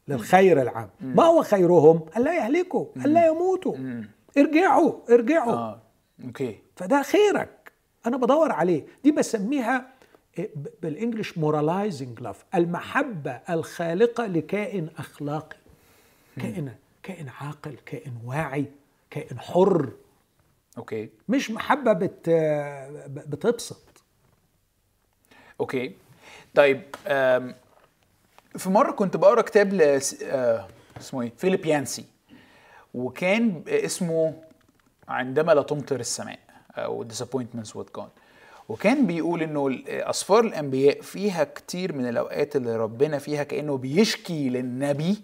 للخير العام. ما هو خيرهم؟ ألا يهلكوا ألا يموتوا. ارجعوا ارجعوا. آه. okay. فده خيرك. أنا بدور عليه. دي بسميها إيه، بال English moralizing love المحبة الخالقة لكائن أخلاقي. كائن كائن عاقل كائن واعي كائن حر. okay. مش محبة بت بتبسط. okay. طيب في مرة كنت بقرأ كتاب ل آه، اسمه إيه؟ فيليب يانسي وكان اسمه عندما لا تمطر السماء أو disappointments with God. وكان بيقول إنه ال- أسفار الأنبياء فيها كتير من الأوقات اللي ربنا فيها كأنه بيشكي للنبي.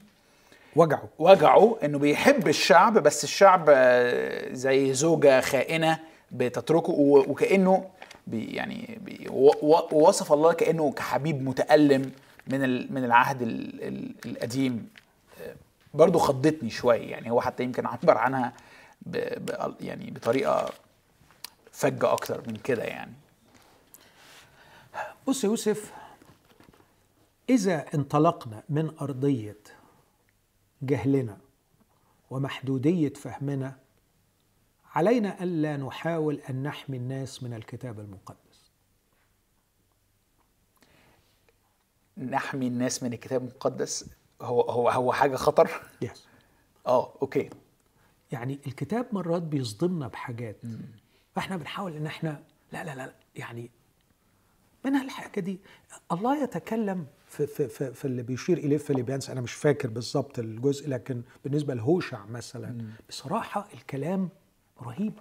وجعه. وجعه إنه بيحب الشعب بس الشعب آه، زي زوجة خائنة بتتركه و- وكأنه بي يعني بي وصف الله كأنه كحبيب متألم من من العهد ال- ال- القديم. آه، برضو خضتني شوية يعني هو حتى يمكن عبر عنها ب ب يعني بطريقة فجة أكتر من كده يعني. بص يوسف إذا انطلقنا من أرضية جهلنا ومحدودية فهمنا علينا ألا نحاول أن نحمي الناس من الكتاب المقدس. نحمي الناس من الكتاب المقدس؟ هو هو هو حاجة خطر؟ Yes. آه أوكي. يعني الكتاب مرات بيصدمنا بحاجات. فاحنا بنحاول إن إحنا لا لا لا يعني منها الحاجة دي الله يتكلم في في في, في اللي بيشير إليه فيليبيانس أنا مش فاكر بالظبط الجزء لكن بالنسبة لهوشع مثلا بصراحة الكلام رهيب.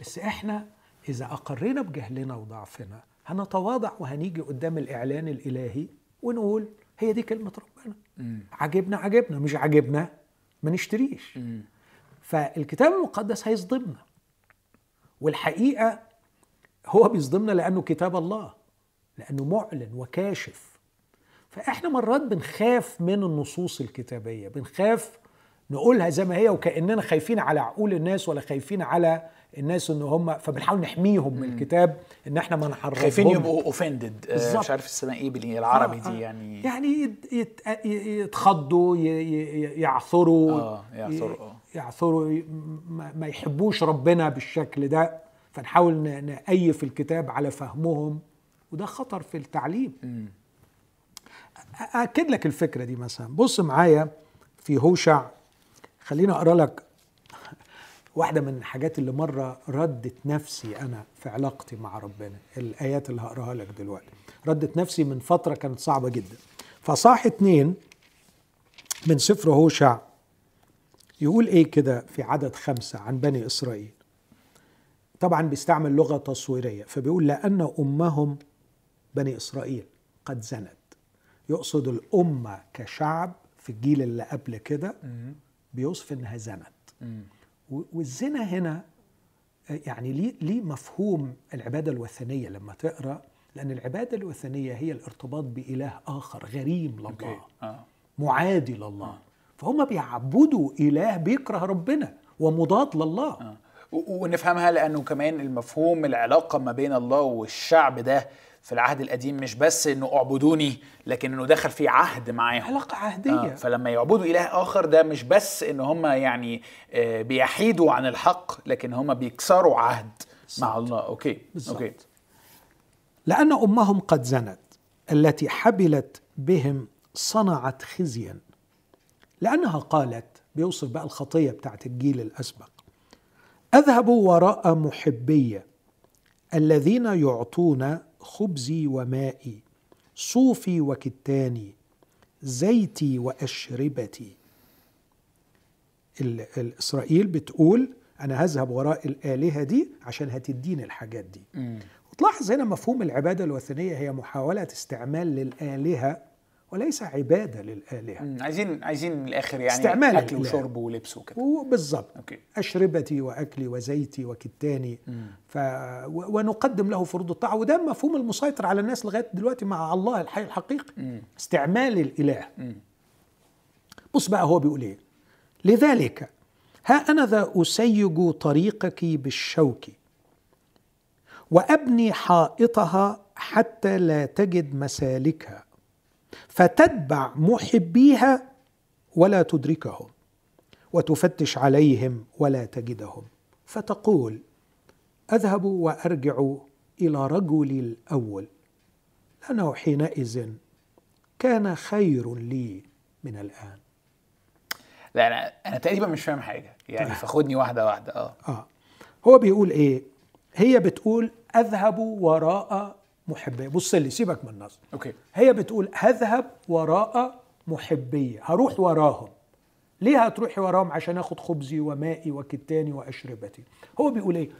بس إحنا إذا أقرينا بجهلنا وضعفنا هنتواضع وهنيجي قدام الإعلان الإلهي ونقول هي دي كلمة ربنا. عجبنا عجبنا مش عجبنا ما نشتريش. فالكتاب المقدس هيصدمنا. والحقيقة هو بيصدمنا لأنه كتاب الله لأنه معلن وكاشف فإحنا مرات بنخاف من النصوص الكتابية بنخاف نقولها زي ما هي وكأننا خايفين على عقول الناس ولا خايفين على الناس إن هم فبنحاول نحميهم من الكتاب إن إحنا ما نحرفهمش خايفين يبقوا اوفندد بالظبط. مش عارف اسمها إيه بالعربي آه، آه. دي يعني يعني يت- يت- يتخضوا يعثروا آه، يعثروا، آه. يعثروا ما يحبوش ربنا بالشكل ده فنحاول نأيف الكتاب على فهمهم وده خطر في التعليم. أأكد لك الفكرة دي مثلا. بص معايا في هوشع خليني أقرأ لك واحدة من الحاجات اللي مرة ردت نفسي أنا في علاقتي مع ربنا الآيات اللي هقراها لك دلوقتي. ردت نفسي من فترة كانت صعبة جدا. فصاح اتنين من سفر هوشع يقول إيه كده في عدد خمسة عن بني إسرائيل؟ طبعا بيستعمل لغة تصويرية فبيقول لأن أمهم بني إسرائيل قد زنت. يقصد الأمة كشعب في الجيل اللي قبل كده بيوصف إنها زنت. والزنا هنا آه، يعني ليه ليه مفهوم العبادة الوثنية لما تقرأ؟ لأن العبادة الوثنية هي الارتباط بإله آخر غريم لله. آه. معادي لله. فهم بيعبدوا إله بيكره ربنا ومضاد لله. آه. ونفهمها لأنه كمان المفهوم العلاقة ما بين الله والشعب ده في العهد القديم مش بس إنه اعبدوني لكن إنه دخل في عهد معاهم. علاقة عهدية. آه. فلما يعبدوا إله آخر ده مش بس إن هم يعني آه بيحيدوا عن الحق لكن هم بيكسروا عهد مع الله. okay. بالظبط. okay. لأن أمهم قد زنت التي حبلت بهم صنعت خزيا. لأنها قالت بيوصف بقى الخطية بتاعت الجيل الأسبق أذهب وراء محبي الذين يعطون خبزي ومائي صوفي وكتاني زيتي وأشربتي. الإسرائيل بتقول أنا هذهب وراء الآلهة دي عشان هتديني الحاجات دي. وتلاحظ هنا مفهوم العبادة الوثنية هي محاولة استعمال للآلهة وليس عبادة للآلهة. مم. عايزين عايزين من الآخر يعني استعمال أكل. وشرب ولبس وكده. وبالضبط أوكي. أشربتي وأكلي وزيتي وكتاني. ف... ونقدم له فروض الطاعة. وده المفهوم المسيطر على الناس لغاية دلوقتي مع الله الحي الحقيقي. استعمال الإله. بص بقى هو بيقول إيه. لذلك ها أنا ذا أسيج طريقك بالشوك وأبني حائطها حتى لا تجد مسالكها. فتتبع محبيها ولا تدركهم وتفتش عليهم ولا تجدهم. فتقول أذهب وأرجع إلى رجلي الأول. لأنه حينئذ كان خير لي من الآن. لا أنا أنا تقريبا مش فاهم حاجة. يعني فخدني واحدة واحدة. آه. آه. هو بيقول إيه؟ هي بتقول أذهب وراء محبي بص لي سيبك من النص. أوكي. هي بتقول هذهب وراء محبي هروح وراهم. ليه هتروحي وراهم؟ عشان آخد خبزي ومائي وكتاني وأشربتي. هو بيقول إيه؟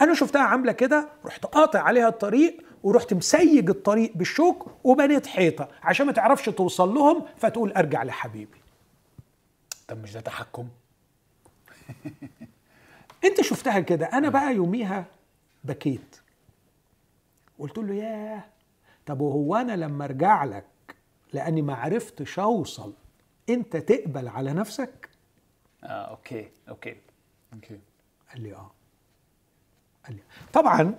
أنا شفتها عاملة كده رحت قاطع عليها الطريق ورحت مسيج الطريق بالشوك وبنيت حيطة. عشان ما تعرفش توصل لهم فتقول أرجع لحبيبي. طب مش ده تحكم؟ أنت شفتها كده. أنا بقى يوميها بكيت. قلت له ياه. طب وهو أنا لما أرجع لك لأني ما عرفتش أوصل أنت تقبل على نفسك؟ آه okay okay. okay. قال لي آه. قال لي طبعا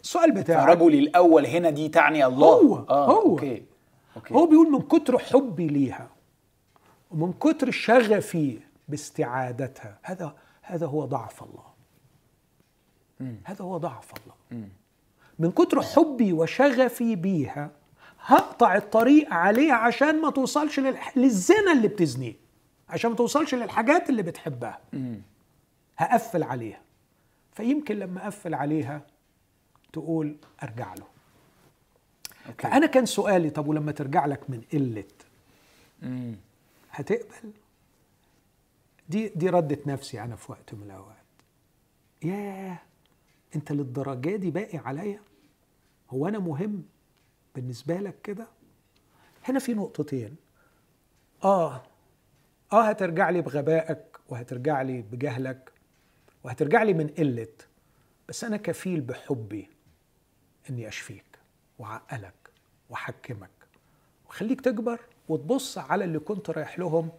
السؤال بتاعك فرجلي الأول هنا دي تعني الله. هو آه هو. okay okay. هو بيقول من كتر حبي ليها ومن كتر شغفي باستعادتها هذا هذا هو ضعف الله. هذا هو ضعف الله. من كتر حبي وشغفي بيها هقطع الطريق عليها عشان ما توصلش للح... للزنا اللي بتزنيه عشان ما توصلش للحاجات اللي بتحبها. هقفل عليها. فيمكن لما أقفل عليها تقول أرجع له. أوكي. فأنا كان سؤالي طب ولما ترجع لك من قلة. هتقبل؟ دي دي ردة نفسي أنا في وقت من الأوقات. ياه أنت للدرجة دي باقي عليا؟ هو أنا مهم بالنسبة لك كده؟ هنا في نقطتين. آه آه هترجع لي بغبائك وهترجع لي بجهلك وهترجع لي من قلة بس أنا كفيل بحبي إني أشفيك وعقلك وأحكمك وخليك تكبر وتبص على اللي كنت رايح لهم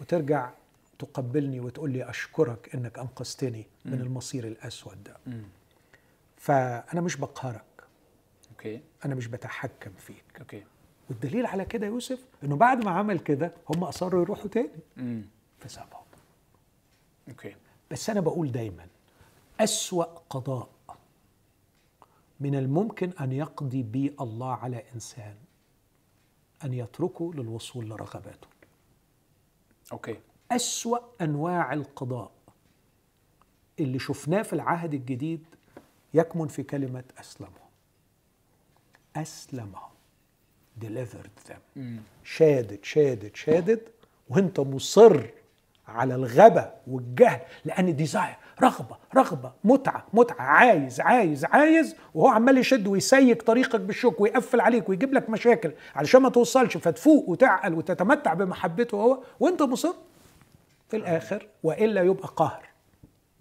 وترجع تقبلني وتقول لي أشكرك إنك أنقذتني من المصير الأسود ده. فأنا مش بقهرك. okay. أنا مش بتحكم فيك. okay. والدليل على كده يوسف إنه بعد ما عمل كده هم أصروا يروحوا تاني. مم. فسابهم okay. بس أنا بقول دايما أسوأ قضاء من الممكن أن يقضي به الله على إنسان أن يتركه للوصول لرغباته. okay. أسوأ أنواع القضاء اللي شفناه في العهد الجديد يكمن في كلمة أسلمهم أسلمهم delivered them. شادد شادد شادد وانت مصر على الغبا والجهل لأن ديزاير رغبة رغبة متعة متعة عايز عايز عايز وهو عمال يشد ويسيك طريقك بالشوك ويقفل عليك ويجيب لك مشاكل علشان ما توصلش فتفوق وتعقل وتتمتع بمحبته هو أنت مصر في الآخر وإلا يبقى قهر.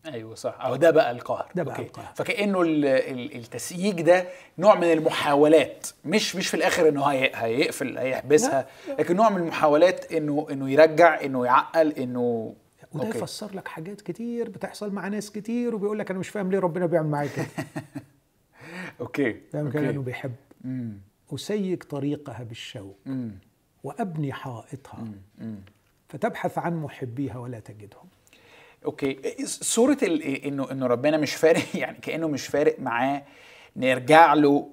أيوه صح أو ده بقى القهر ده بقى okay. القهر. فكأنه ال- ال- التسييج ده نوع من المحاولات مش مش في الآخر إنه هي هيقفل هيحبسها لكن نوع من المحاولات إنه إنه يرجع إنه يعقل إنه وده okay. يفسر لك حاجات كتير بتحصل مع ناس كتير وبيقول لك أنا مش فاهم ليه ربنا بيعمل معايا كده okay فاهم كده okay. انه بيحب مم. اسيج طريقها بالشوك مم. وأبني حائطها مم. فتبحث عن محبيها ولا تجدهم okay. صورة انه إنه ربنا مش فارق يعني كأنه مش فارق معاه نرجع له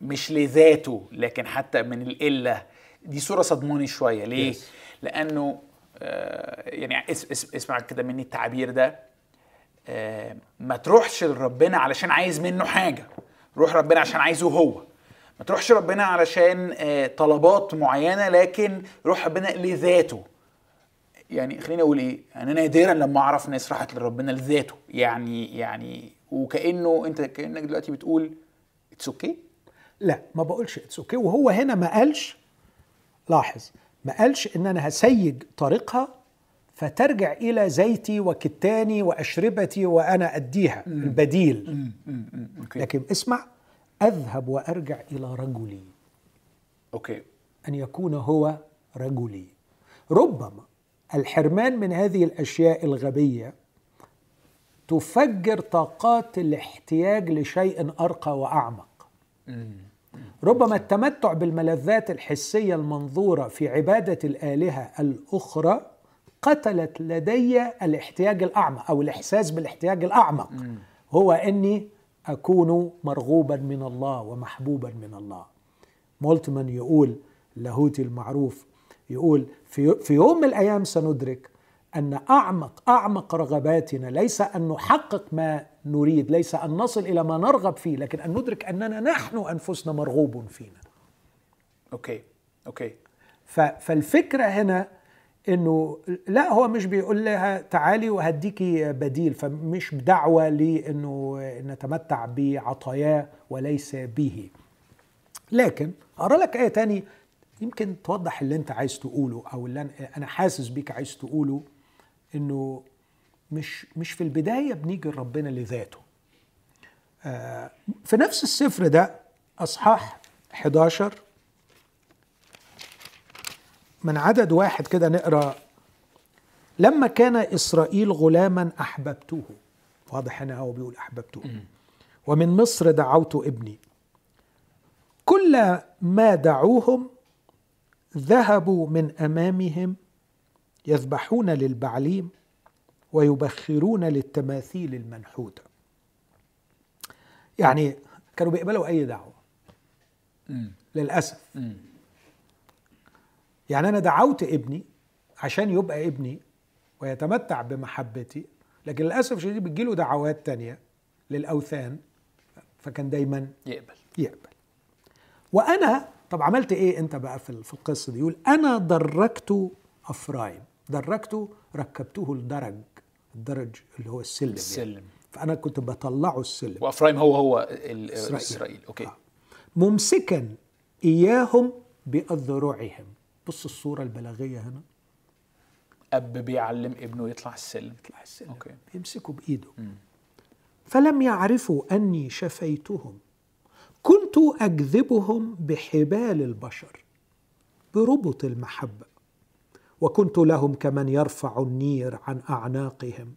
مش لذاته لكن حتى من القلة. دي صورة صادماني شوية. ليه؟ Yes. لأنه آه يعني اس اس اسمع كده مني التعبير ده. آه ما تروحش لربنا علشان عايز منه حاجة. روح ربنا عشان عايزه هو. ما تروحش ربنا علشان آه طلبات معينة لكن روح ربنا لذاته. يعني خليني أقول إيه أنا نادرا لما أعرف ناس راحت لربنا لذاته. يعني يعني وكأنه أنت كأنك دلوقتي بتقول it's okay لا ما بقولش it's okay وهو هنا ما قالش لاحظ ما قالش إن أنا هسيج طريقها فترجع إلى زيتي وكتاني وأشربتي وأنا أديها البديل. لكن اسمع أذهب وأرجع إلى رجلي. أوكي. أن يكون هو رجلي. ربما الحرمان من هذه الأشياء الغبية تفجر طاقات الاحتياج لشيء أرقى وأعمق. ربما التمتع بالملذات الحسية المنظورة في عبادة الآلهة الأخرى قتلت لدي الاحتياج الأعمق أو الإحساس بالاحتياج الأعمق. هو إني أكون مرغوبا من الله ومحبوبا من الله. مولتمان يقول اللاهوتي المعروف يقول في, في يوم من الأيام سندرك أن اعمق أعمق رغباتنا ليس أن نحقق ما نريد ليس أن نصل إلى ما نرغب فيه لكن أن ندرك أننا نحن أنفسنا مرغوب فينا. okay okay. ف- فالفكرة هنا إنه لا هو مش بيقول لها تعالي وهديكي بديل فمش دعوة لأنه نتمتع بعطاياه وليس به. لكن اقرا لك آية تاني يمكن توضح اللي انت عايز تقوله أو اللي أنا حاسس بيك عايز تقوله انه مش مش في البداية بنيجي لربنا لذاته. آه، في نفس السفر ده أصحاح 11 من عدد واحد كده نقرأ لما كان إسرائيل غلاما أحببته. واضح هنا هو بيقول أحببته. ومن مصر دعوت ابني. كل ما دعوهم ذهبوا من أمامهم يذبحون للبعليم ويبخرون للتماثيل المنحوتة. يعني كانوا بيقبلوا أي دعوة. للأسف. يعني أنا دعوت ابني عشان يبقى ابني ويتمتع بمحبتي لكن للأسف الشديد بتجيله دعوات تانية للأوثان فكان دايما يقبل. يقبل. وأنا طب عملت إيه أنت بقى في في القصة دي؟ يقول أنا دركت أفرايم دركته ركبته الدرج الدرج اللي هو السلم يعني. السلم. فأنا كنت بطلعه السلم. وأفرايم هو هو ال- إسرائيل. إسرائيل. okay. آه. ممسكا إياهم بأذرعهم. بص الصورة البلاغية هنا. أب بيعلم ابنه يطلع السلم. يطلع السلم. okay. يمسكوا بإيده. فلم يعرفوا أني شفيتهم. كنت اجذبهم بحبال البشر بربط المحبة وكنت لهم كمن يرفع النير عن أعناقهم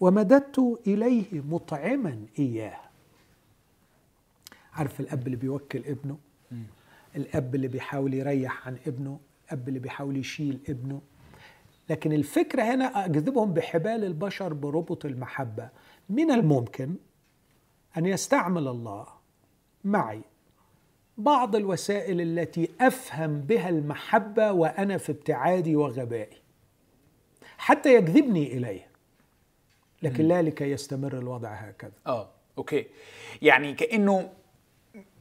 ومددت إليه مطعما إياه. عارف الأب اللي بيوكل ابنه؟ الأب اللي بيحاول يريح عن ابنه الأب اللي بيحاول يشيل ابنه. لكن الفكرة هنا أجذبهم بحبال البشر بربط المحبة. من الممكن أن يستعمل الله معي. بعض الوسائل التي أفهم بها المحبة وأنا في ابتعادي وغبائي. حتى يجذبني إليه لكن لا لكي يستمر الوضع هكذا. آه أوكي. يعني كأنه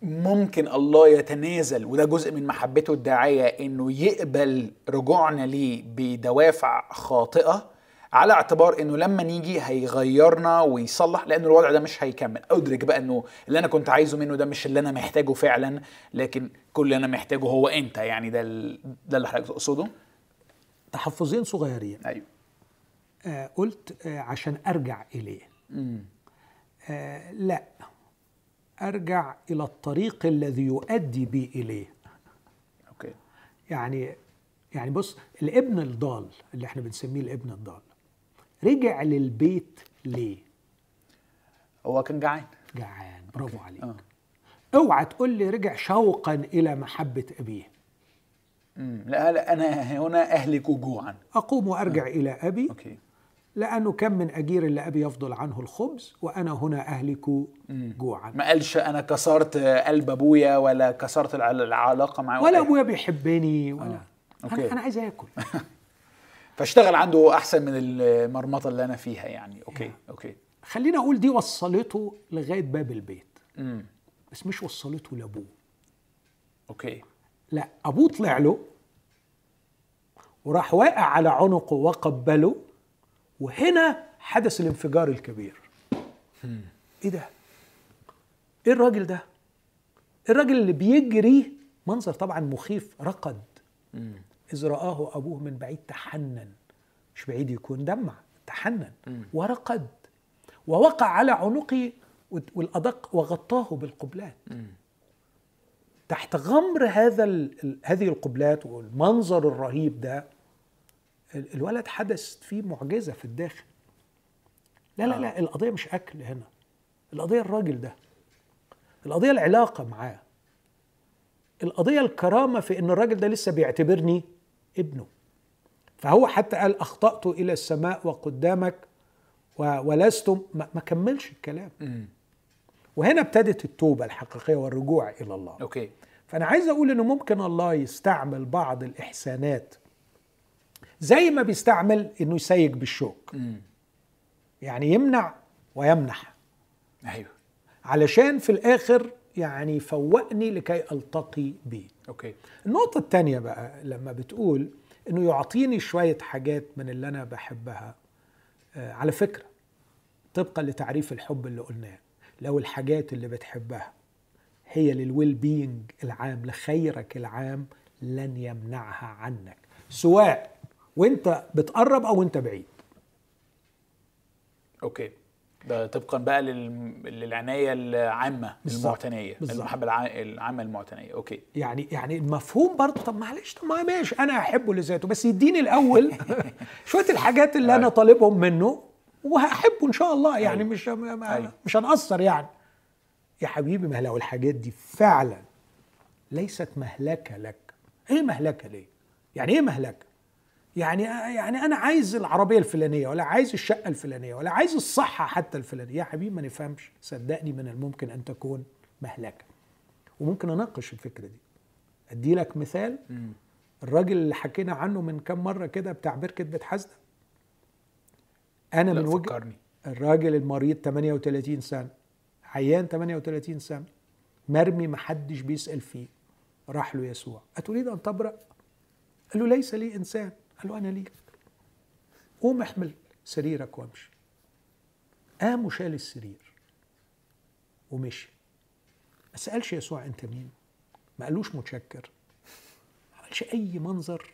ممكن الله يتنازل وده جزء من محبته الداعية إنه يقبل رجوعنا ليه بدوافع خاطئة على اعتبار إنه لما نيجي هيغيرنا ويصلح لأن الوضع ده مش هيكمل. أدرك بقى إنه اللي أنا كنت عايزه منه ده مش اللي أنا محتاجه فعلا لكن كل اللي أنا محتاجه هو أنت. يعني ده ده اللي حضرتك تقصده؟ تحفظين صغيرين. أيوه. آه قلت آه عشان أرجع إليه. امم آه لا. أرجع إلى الطريق الذي يؤدي بي إليه. okay. يعني يعني بص الابن الضال اللي إحنا بنسميه الابن الضال رجع للبيت ليه؟ هو كان جعان. جعان. برافو عليك. آه. اوعى تقول لي رجع شوقا إلى محبة أبيه. لا لا أنا هنا أهلك جوعا. أقوم وأرجع إلى أبي. okay. لأنه كم من أجير لابي يفضل عنه الخبز وأنا هنا أهلك جوعا. ما قالش أنا كسرت قلب أبويا ولا كسرت الع- العلاقة معاه. ولا أبويا بيحبني ولا. آه. أنا okay. أنا عايز آكل. فاشتغل عنده أحسن من المرمطة اللي أنا فيها يعني. okay okay. خلينا أقول دي وصلته لغاية باب البيت. امم بس مش وصلته لأبوه. أوكي. لا أبوه طلع له وراح واقع على عنقه وقبله وهنا حدث الانفجار الكبير. إيه ده؟ إيه الراجل ده؟ الراجل اللي بيجري منظر طبعا مخيف رقد. إذ رآه أبوه من بعيد تحنن. مش بعيد يكون دمع تحنن. ورقد. ووقع على عنقه والأدق وغطاه بالقبلات. تحت غمر هذا ال- هذه القبلات والمنظر الرهيب ده ال- الولد حدث فيه معجزة في الداخل. لا لا لا القضية مش أكل هنا. القضية الراجل ده. القضية العلاقة معاه. القضية الكرامة في إن الراجل ده لسه بيعتبرني ابنه. فهو حتى قال أخطأت إلى السماء وقدامك ولست م. ما كملش الكلام. وهنا ابتدت التوبة الحقيقية والرجوع إلى الله. okay. فأنا عايز أقول إنه ممكن الله يستعمل بعض الإحسانات زي ما بيستعمل إنه يسيج بالشوك. امم يعني يمنع ويمنح. أيوه. علشان في الآخر يعني يفوقني لكي ألتقي بيه okay. النقطة التانية بقى لما بتقول إنه يعطيني شوية حاجات من اللي أنا بحبها آه، على فكرة طبقا لتعريف الحب اللي قلناه لو الحاجات اللي بتحبها هي لل well-being العام لخيرك العام لن يمنعها عنك. سواء وأنت بتقرب أو انت بعيد. أوكي. ده طبقا بقى لل... للعناية العامة. المعتنية. المحبة الع... العامة المعتنية okay يعني يعني المفهوم برضه طب معلش طب ما ماشي أنا أحبه لذاته بس يديني الأول شوية الحاجات اللي أنا أيوة. طالبهم منه وهحبه إن شاء الله يعني أيوة. مش ما- أيوة. مش هنقصر يعني يا حبيبي ما لو الحاجات دي فعلا ليست مهلكة لك إيه مهلكة ليه يعني إيه مهلكة يعني يعني أنا عايز العربية الفلانية ولا عايز الشقة الفلانية ولا عايز الصحة حتى الفلانية. يا حبيبي ما نفهمش. صدقني من الممكن أن تكون مهلكة. وممكن أناقش الفكرة دي. أدي لك مثال. الراجل اللي حكينا عنه من كام مرة كده بتاع بركة بيت حسده أنا من وجه فكرني الراجل المريض 38 سنة. عيان 38 سنة. مرمي محدش بيسأل فيه. راح له يسوع. أتريد أن تبرأ؟ قال له ليس لي إنسان. قال له أنا ليك قوم احمل سريرك وامشي. قام وشال السرير. ومشي. ما سألش يسوع أنت مين؟ ما قالوش متشكر. ما قالش أي منظر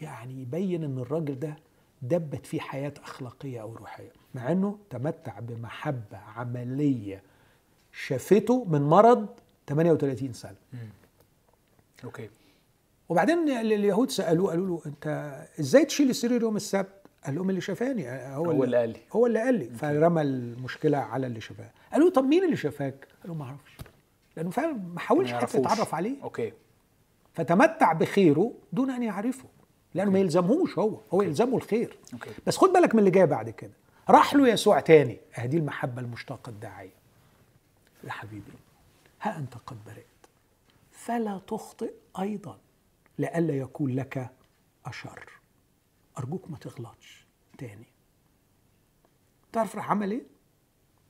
يعني يبين إن الراجل ده دبت فيه حياة أخلاقية أو روحية. مع إنه تمتع بمحبة عملية شافته من مرض 38 سنة. أوكي. وبعدين اليهود سألوه قالوا له أنت إزاي تشيل السرير يوم السبت؟ قال لهم اللي شافاني هو, هو اللي قال لي. هو اللي قال لي. فرمى المشكلة على اللي شافاه. قالوا له طب مين اللي شافاك؟ قال له ما أعرفش. لأنه فعلا ما حاولش حتى. يتعرف عليه. okay. فتمتع بخيره دون أن يعرفه لأنه ما يلزمهوش هو. هو يلزمه الخير. okay. بس خد بالك من اللي جاي بعد كده. راح له يسوع تاني. آه دي المحبة المشتاقه الداعية. يا حبيبي ها أنت قد برئت. فلا تخطئ أيضا. لئلا يكون لك أشر. أرجوك ما تغلطش. تاني. تعرف راح عمل إيه؟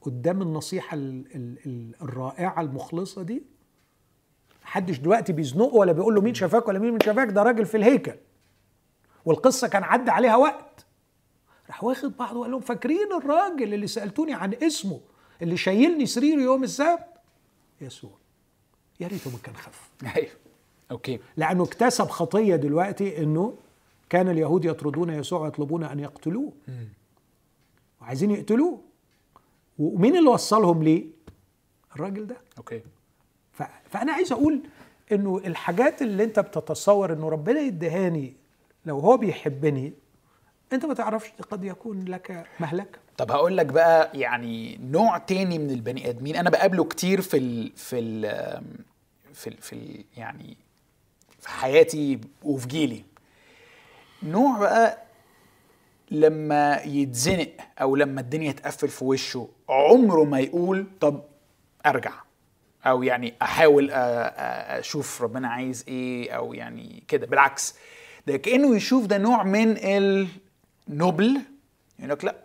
قدام النصيحة ال ال ال الرائعة المخلصة دي محدش دلوقتي بيزنقه ولا بيقول له مين شافاك ولا مين من شافاك ده راجل في الهيكل. والقصة كان عدى عليها وقت. راح واخد بعضه وقال لهم فاكرين الراجل اللي سألتوني عن اسمه اللي شايلني سرير يوم السبت؟ يسوع. يا ريته ما كان خف. أيوه. okay. لأنه اكتسب خطية دلوقتي إنه كان اليهود يطردون يسوع ويطلبون أن يقتلوه. وعايزين يقتلوه. ومين اللي وصلهم ليه؟ الراجل ده. okay. فأنا عايز أقول إنه الحاجات اللي أنت بتتصور إنه ربنا يدهاني لو هو بيحبني أنت ما تعرفش قد يكون لك مهلكه طب هقول لك بقى يعني نوع تاني من البني آدمين. أنا بقابله كتير في ال في ال في ال في ال يعني في حياتي وفي جيلي. نوع بقى لما يتزنق أو لما الدنيا تقفل في وشه عمره ما يقول طب أرجع. أو يعني أحاول أشوف ربنا عايز إيه أو يعني كده. بالعكس ده كأنه يشوف ده نوع من النبل يقول لك لا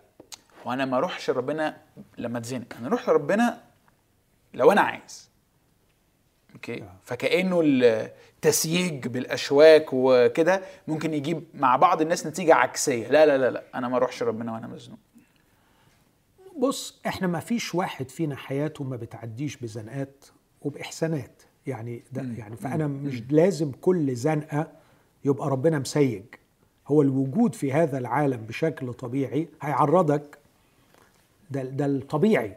وأنا ما أروحش ربنا لما أتزنق. أنا أروح لربنا لو أنا عايز. أوكي؟ فكأنه التسييج بالأشواك وكده ممكن يجيب مع بعض الناس نتيجة عكسية. لا لا لا لا أنا ما أروحش ربنا وأنا مزنوق. بص إحنا ما فيش واحد فينا حياته ما بتعديش بزنقات وبإحسانات. يعني ده يعني فأنا مش لازم كل زنقة يبقى ربنا مسيج. هو الوجود في هذا العالم بشكل طبيعي هيعرضك. ده ده الطبيعي.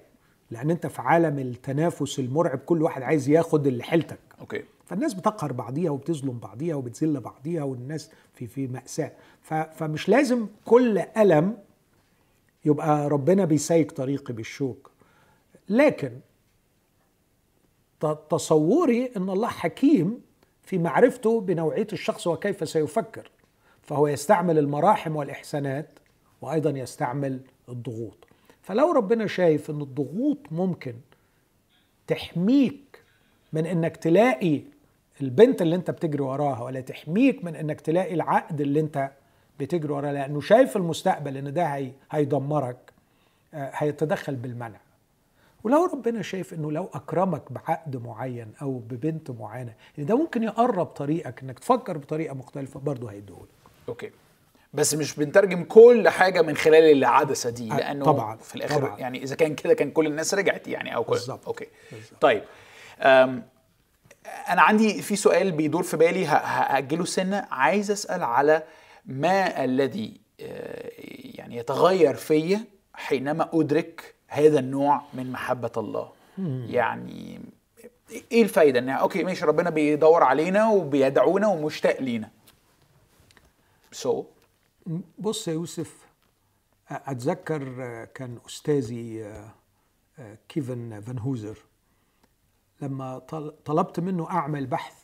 لأن انت في عالم التنافس المرعب كل واحد عايز ياخد اللي حيلتك. okay. فالناس بتقهر بعضيها وبتظلم بعضيها وبتذل بعضيها والناس في في مأساة. ف- فمش لازم كل ألم يبقى ربنا بيسيج طريقي بالشوك. لكن تصوري إن الله حكيم في معرفته بنوعية الشخص وكيف سيفكر. فهو يستعمل المراحم والإحسانات وأيضا يستعمل الضغوط. فلو ربنا شايف إن الضغوط ممكن تحميك من إنك تلاقي البنت اللي أنت بتجري وراها ولا تحميك من إنك تلاقي العقد اللي أنت بتجري وراه لأنه شايف المستقبل إن ده هي هيدمرك آه، هيتدخل بالمنع ولو ربنا شايف إنه لو أكرمك بعقد معين أو ببنت معينة ده ممكن يقرب طريقك إنك تفكر بطريقة مختلفة برضه هيديهولك. أوكي. بس مش بنترجم كل حاجة من خلال العدسة دي لأنه طبعاً، في الآخر طبعاً. يعني إذا كان كده كان كل الناس رجعت يعني أو كل بالظبط، okay. بالظبط. طيب أنا عندي في سؤال بيدور في بالي هأجله سنة. عايز أسأل على ما الذي يعني يتغير فيا حينما أدرك هذا النوع من محبة الله. يعني إيه الفايدة؟ ان okay ماشي ربنا بيدور علينا وبيدعونا ومشتاق لينا. so so, بص يا يوسف أتذكر آه، كان أستاذي آه، آه، كيفن فان هوزر لما طل- طلبت منه أعمل بحث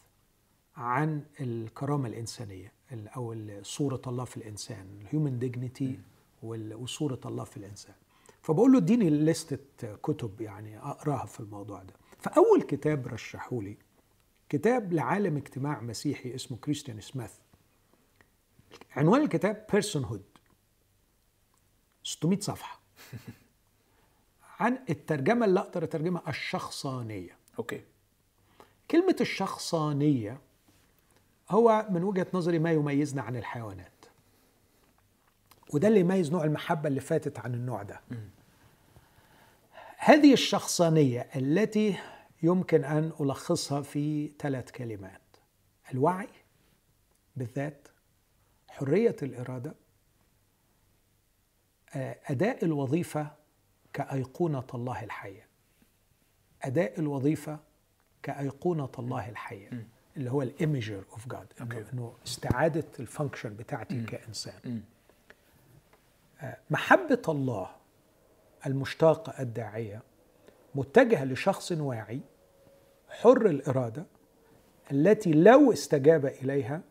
عن الكرامة الإنسانية ال- أو صورة الله في الإنسان ال human dignity وصورة الله في الإنسان. فبقول له اديني لستة كتب يعني أقراها في الموضوع ده. فأول كتاب رشحوا لي كتاب لعالم اجتماع مسيحي اسمه كريستيان سميث عنوان الكتاب personhood 600 صفحة. عن الترجمة اللي أقدر أترجمها الشخصانية. okay. كلمة الشخصانية هو من وجهة نظري ما يميزنا عن الحيوانات. وده اللي يميز نوع المحبة اللي فاتت عن النوع ده. هذه الشخصانية التي يمكن أن ألخصها في ثلاث كلمات. الوعي بالذات حرية الإرادة آه، أداء الوظيفة كأيقونة الله الحية أداء الوظيفة كأيقونة الله الحية اللي هو ال image of God. انه استعادة ال function بتاعتي كإنسان مم. آه، محبة الله المشتاقة الداعية متجهة لشخص واعي حر الإرادة التي لو استجاب إليها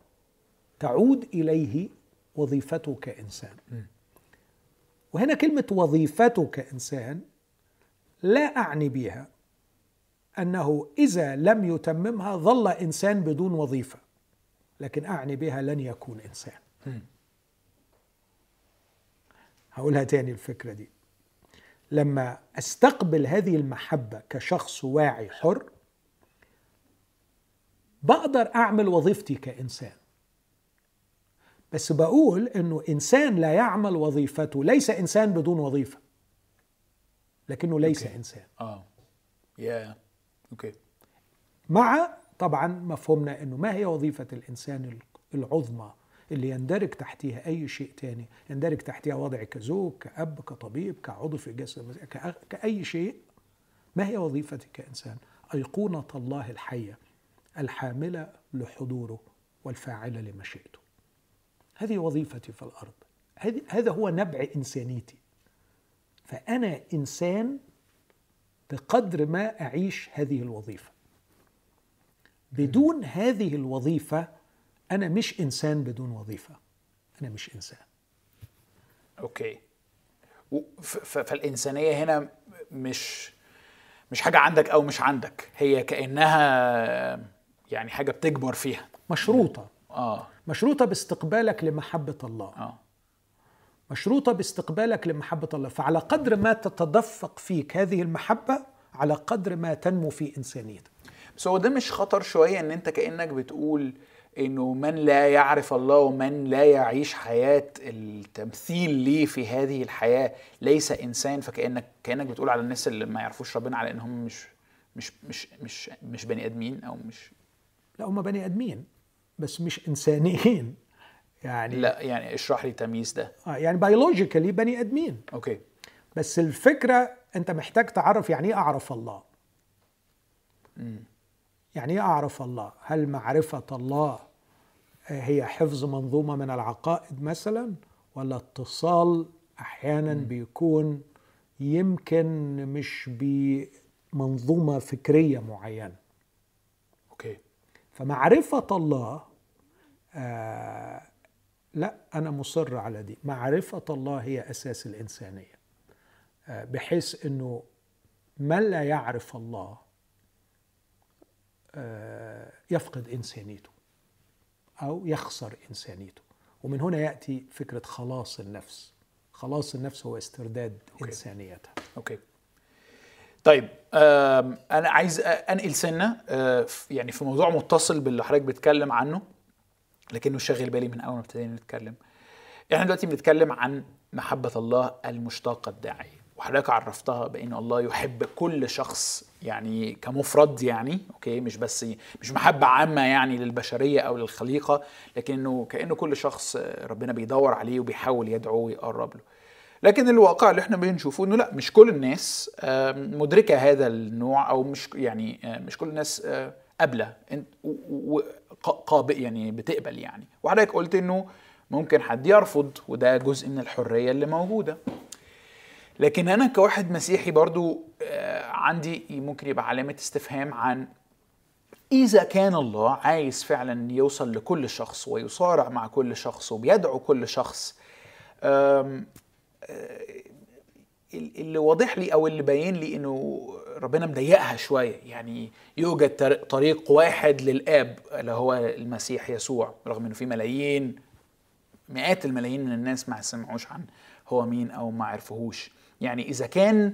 تعود إليه وظيفته كانسان وهنا كلمة وظيفته كانسان لا أعني بها أنه إذا لم يتممها ظل إنسان بدون وظيفة لكن أعني بها لن يكون إنسان. هقولها تاني الفكرة دي. لما أستقبل هذه المحبة كشخص واعي حر بقدر أعمل وظيفتي كإنسان. بس بقول إنه إنسان لا يعمل وظيفته ليس إنسان بدون وظيفة. لكنه ليس okay. إنسان. آه. يا أوكي. مع طبعا مفهومنا إنه ما هي وظيفة الإنسان العظمى اللي يندرج تحتها أي شيء تاني؟ يندرج تحتها وضع كزوج كأب كطبيب كعضو في كأ- كأي شيء. ما هي وظيفتي كإنسان؟ أيقونة الله الحية الحاملة لحضوره والفاعلة لمشيئته. هذه وظيفتي في الأرض. هذا هو نبع إنسانيتي. فأنا إنسان بقدر ما أعيش هذه الوظيفة. بدون هذه الوظيفة أنا مش إنسان بدون وظيفة. أنا مش إنسان. أوكي. فالإنسانية هنا مش مش حاجة عندك أو مش عندك. هي كأنها يعني حاجة بتكبر فيها. مشروطة. آه. مشروطة باستقبالك لمحبة الله. آه. مشروطة باستقبالك لمحبة الله. فعلى قدر ما تتدفق فيك هذه المحبة على قدر ما تنمو في إنسانيتك. بس هو ده مش خطر شوية إن أنت كأنك بتقول إنه من لا يعرف الله ومن لا يعيش حياة التمثيل ليه في هذه الحياة. ليس إنسان فكأنك كأنك بتقول على الناس اللي ما يعرفوش ربنا على إنهم مش مش مش مش مش بني آدمين أو مش. لا هم بني آدمين. بس مش إنسانيين. يعني لا يعني اشرح لي التمييز ده. آه يعني biologically بني آدمين. okay. بس الفكرة أنت محتاج تعرف يعني إيه أعرف الله. يعني إيه أعرف الله؟ هل معرفة الله هي حفظ منظومة من العقائد مثلا ولا اتصال أحيانا بيكون يمكن مش بمنظومة فكرية معينة؟ أوكي. فمعرفة الله آه لا أنا مصر على دي. معرفة الله هي أساس الإنسانية. آه، بحيث إنه من لا يعرف الله آه، يفقد إنسانيته أو يخسر إنسانيته. ومن هنا يأتي فكرة خلاص النفس. خلاص النفس هو استرداد okay. إنسانيتها. okay. طيب أنا عايز أنقل سنة آه، يعني في موضوع متصل باللي حضرتك بتتكلم عنه. لكنه شاغل بالي من أول ما ابتدينا نتكلم. إحنا دلوقتي بنتكلم عن محبة الله المشتاقة الداعية وحضرتك عرفتها بإن الله يحب كل شخص يعني كمفرد يعني أوكي؟ مش بس مش محبة عامة يعني للبشرية أو للخليقة لكنه كأنه كل شخص ربنا بيدور عليه وبيحاول يدعوه ويقرب له. لكن الواقع اللي إحنا بنشوفه إنه لا مش كل الناس مدركة هذا النوع أو مش يعني مش كل الناس قابلة. قابل يعني بتقبل يعني. وحضرتك قلت إنه ممكن حد يرفض وده جزء من الحرية اللي موجودة. لكن أنا كواحد مسيحي برضو آه، عندي ممكن يبقى علامة استفهام عن إذا كان الله عايز فعلا يوصل لكل شخص ويصارع مع كل شخص وبيدعو كل شخص آه، اللي واضح لي أو اللي باين لي إنه ربنا مضيقها شوية. يعني يوجد طر- طريق واحد للآب اللي هو المسيح يسوع رغم إنه في ملايين مئات الملايين من الناس ما سمعوش عن هو مين أو ما عرفوهوش. يعني إذا كان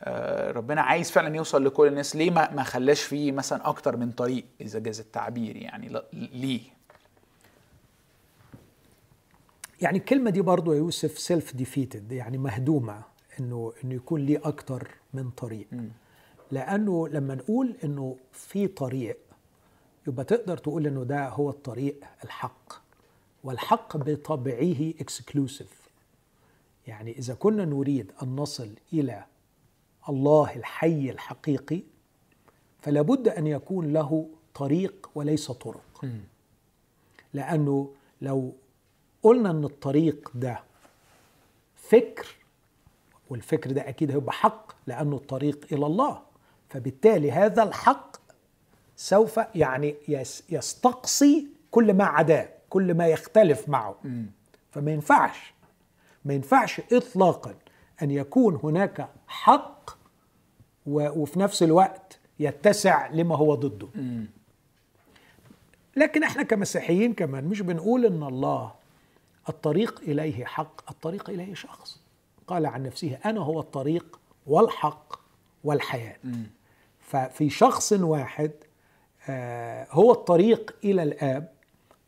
آه، ربنا عايز فعلا يوصل لكل الناس ليه ما ما خلاش فيه مثلا أكتر من طريق إذا جاز التعبير؟ يعني ليه؟ يعني الكلمة دي برضو يا يوسف self-defeated يعني مهدومة انه إنه يكون ليه أكتر من طريق. لأنه لما نقول إنه في طريق يبقى تقدر تقول إنه ده هو الطريق الحق. والحق بطبعه اكسكلوسيف يعني إذا كنا نريد أن نصل إلى الله الحي الحقيقي فلا بد أن يكون له طريق وليس طرق. لأنه لو قلنا إن الطريق ده فكر والفكر ده أكيد هيبقى حق لأنه الطريق إلى الله. فبالتالي هذا الحق سوف يعني يس- يستقصي كل ما عداه كل ما يختلف معه. فما ينفعش ما ينفعش اطلاقا أن يكون هناك حق وفي نفس الوقت يتسع لما هو ضده. لكن إحنا كمسيحيين كمان مش بنقول إن الله الطريق إليه حق الطريق إليه شخص. قال عن نفسه أنا هو الطريق والحق والحياة. ففي شخص واحد آه، هو الطريق إلى الآب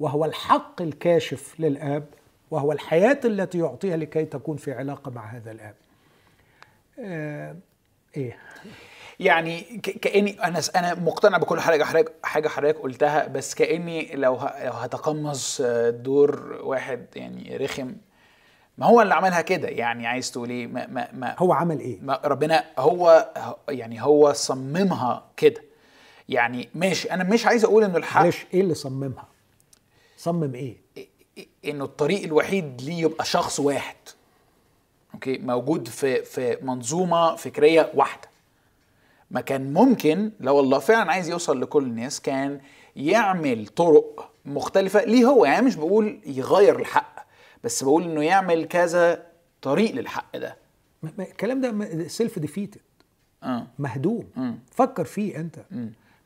وهو الحق الكاشف للآب وهو الحياة التي يعطيها لكي تكون في علاقة مع هذا الآب. آه، إيه. يعني كأني أنا أنا مقتنع بكل حاجة حضرتك حاجة حضرتك قلتها بس كأني لو لو هتقمص آه، دور واحد يعني رخم ما هو اللي عملها كده؟ يعني عايز تقول إيه؟ ما ما ما هو عمل إيه؟ ما ربنا هو يعني هو صممها كده. يعني ماشي أنا مش عايز أقول إنه الحق. معلش إيه اللي صممها؟ صمم إيه؟ إنه الطريق الوحيد ليه يبقى شخص واحد. أوكي؟ موجود في في منظومة فكرية واحدة. ما كان ممكن لو الله فعلا عايز يوصل لكل الناس كان يعمل طرق مختلفة. ليه هو؟ يعني مش بقول يغير الحق. بس بقول إنه يعمل كذا طريق للحق ده. ما- ما- الكلام ده self-defeated آه. مهدوم. مم. فكر فيه أنت.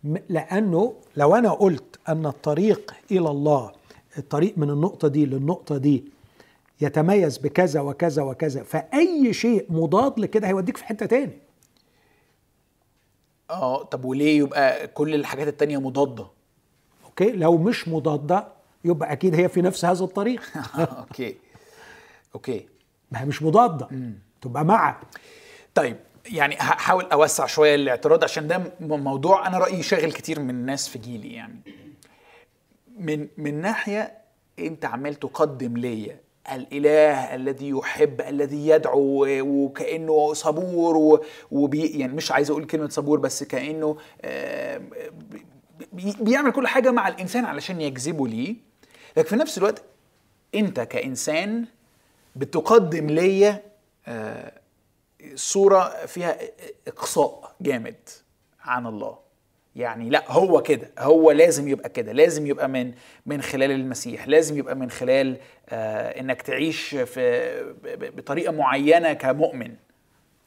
م- لأنه لو أنا قلت أن الطريق إلى الله الطريق من النقطة دي للنقطة دي يتميز بكذا وكذا وكذا فأي شيء مضاد لكده هيوديك في حتة تاني. آه طب وليه يبقى كل الحاجات التانية مضادة؟ okay؟ لو مش مضادة يبقى أكيد هي في نفس هذا الطريق. okay. okay. ما هي مش مضادة. تبقى مع. طيب يعني هحاول أوسع شوية الاعتراض عشان ده موضوع أنا رأيي شاغل كتير من الناس في جيلي يعني. من من ناحية أنت عمال تقدم ليا الإله الذي يحب الذي يدعو وكأنه صبور وبي يعني مش عايز أقول كلمة صبور بس كأنه آه، بي- بيعمل كل حاجة مع الإنسان علشان يجذبه ليه. لكن في نفس الوقت انت كإنسان بتقدم ليا آه، صورة فيها إقصاء جامد عن الله. يعني لا هو كده هو لازم يبقى كده لازم يبقى من من خلال المسيح لازم يبقى من خلال آه إنك تعيش في ب- ب- بطريقة معينة كمؤمن.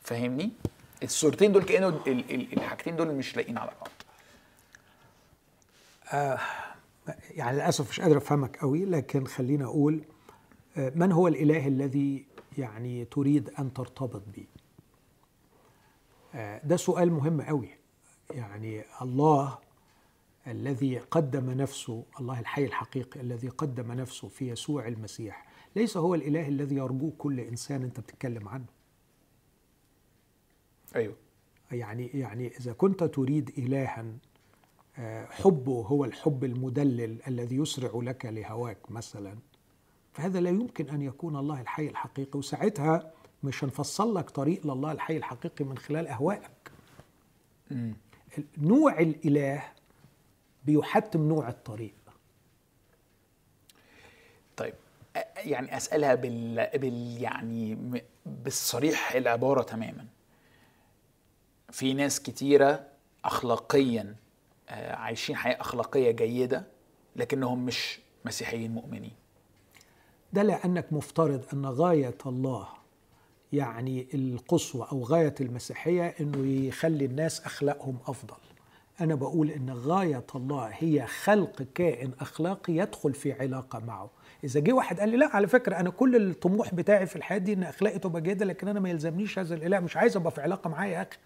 فاهمني؟ الصورتين دول كأنه ال- ال- الحاجتين دول مش لاقيين على بعض. يعني للأسف مش قادر أفهمك قوي لكن خلينا أقول آه، من هو الإله الذي يعني تريد أن ترتبط به آه، ده سؤال مهم قوي. يعني الله الذي قدم نفسه الله الحي الحقيقي الذي قدم نفسه في يسوع المسيح ليس هو الإله الذي يرجوه كل إنسان أنت بتتكلم عنه؟ أيوه. يعني يعني إذا كنت تريد الها حبه هو الحب المدلل الذي يسرع لك لهواك مثلا. فهذا لا يمكن أن يكون الله الحي الحقيقي. وساعتها مش هنفصل لك طريق لله الحي الحقيقي من خلال اهوائك. نوع الإله بيحتم نوع الطريق. طيب يعني أسألها بال, بال يعني بالصريح العبارة تماما. في ناس كتيرة اخلاقيا عايشين حياة أخلاقية جيدة لكنهم مش مسيحيين مؤمنين. ده لأنك مفترض أن غاية الله يعني القصوى أو غاية المسيحية إنه يخلي الناس أخلاقهم أفضل. أنا بقول إن غاية الله هي خلق كائن أخلاقي يدخل في علاقة معه. إذا جه واحد قال لي لا على فكرة أنا كل الطموح بتاعي في الحياة دي إن أخلاقي تبقى جيدة لكن أنا ما يلزمنيش هذا الإله مش عايز أبقى في علاقة معاه يا أخي.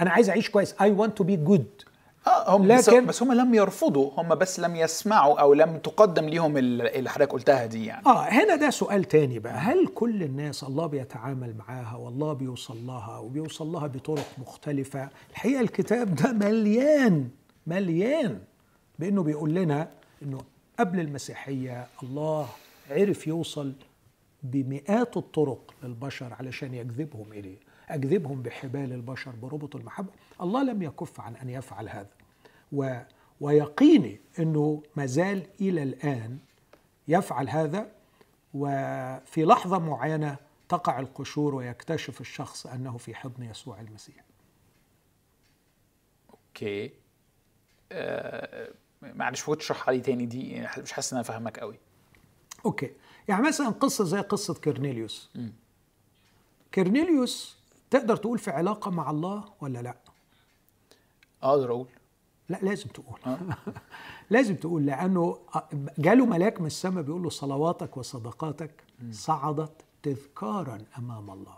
أنا عايز أعيش كويس. I want to be good. آه هم لكن- بس هم لم يرفضوا هم بس لم يسمعوا أو لم تقدم ليهم ال- اللي حضرتك قلتها دي يعني. آه هنا ده سؤال تاني بقى. هل كل الناس الله بيتعامل معاها والله بيوصل لها وبيوصل لها بطرق مختلفة؟ الحقيقة الكتاب ده مليان مليان بأنه بيقول لنا أنه قبل المسيحية الله عرف يوصل بمئات الطرق للبشر علشان يجذبهم إليه. أجذبهم بحبال البشر بربط المحبة. الله لم يكف عن أن يفعل هذا. و ويقيني أنه مازال إلى الآن يفعل هذا. وفي لحظة معينة تقع القشور ويكتشف الشخص أنه في حضن يسوع المسيح. okay. آه معلش فوت تشرحها لي تاني. دي مش حاسس إن أنا فاهمك قوي. okay. يعني مثلا قصة زي قصة كرنيليوس كرنيليوس تقدر تقول في علاقة مع الله ولا لا؟ أقدر أقول. لا لازم تقول. لازم تقول لأنه جاله ملاك من السماء بيقول له صلواتك وصدقاتك صعدت تذكارا أمام الله.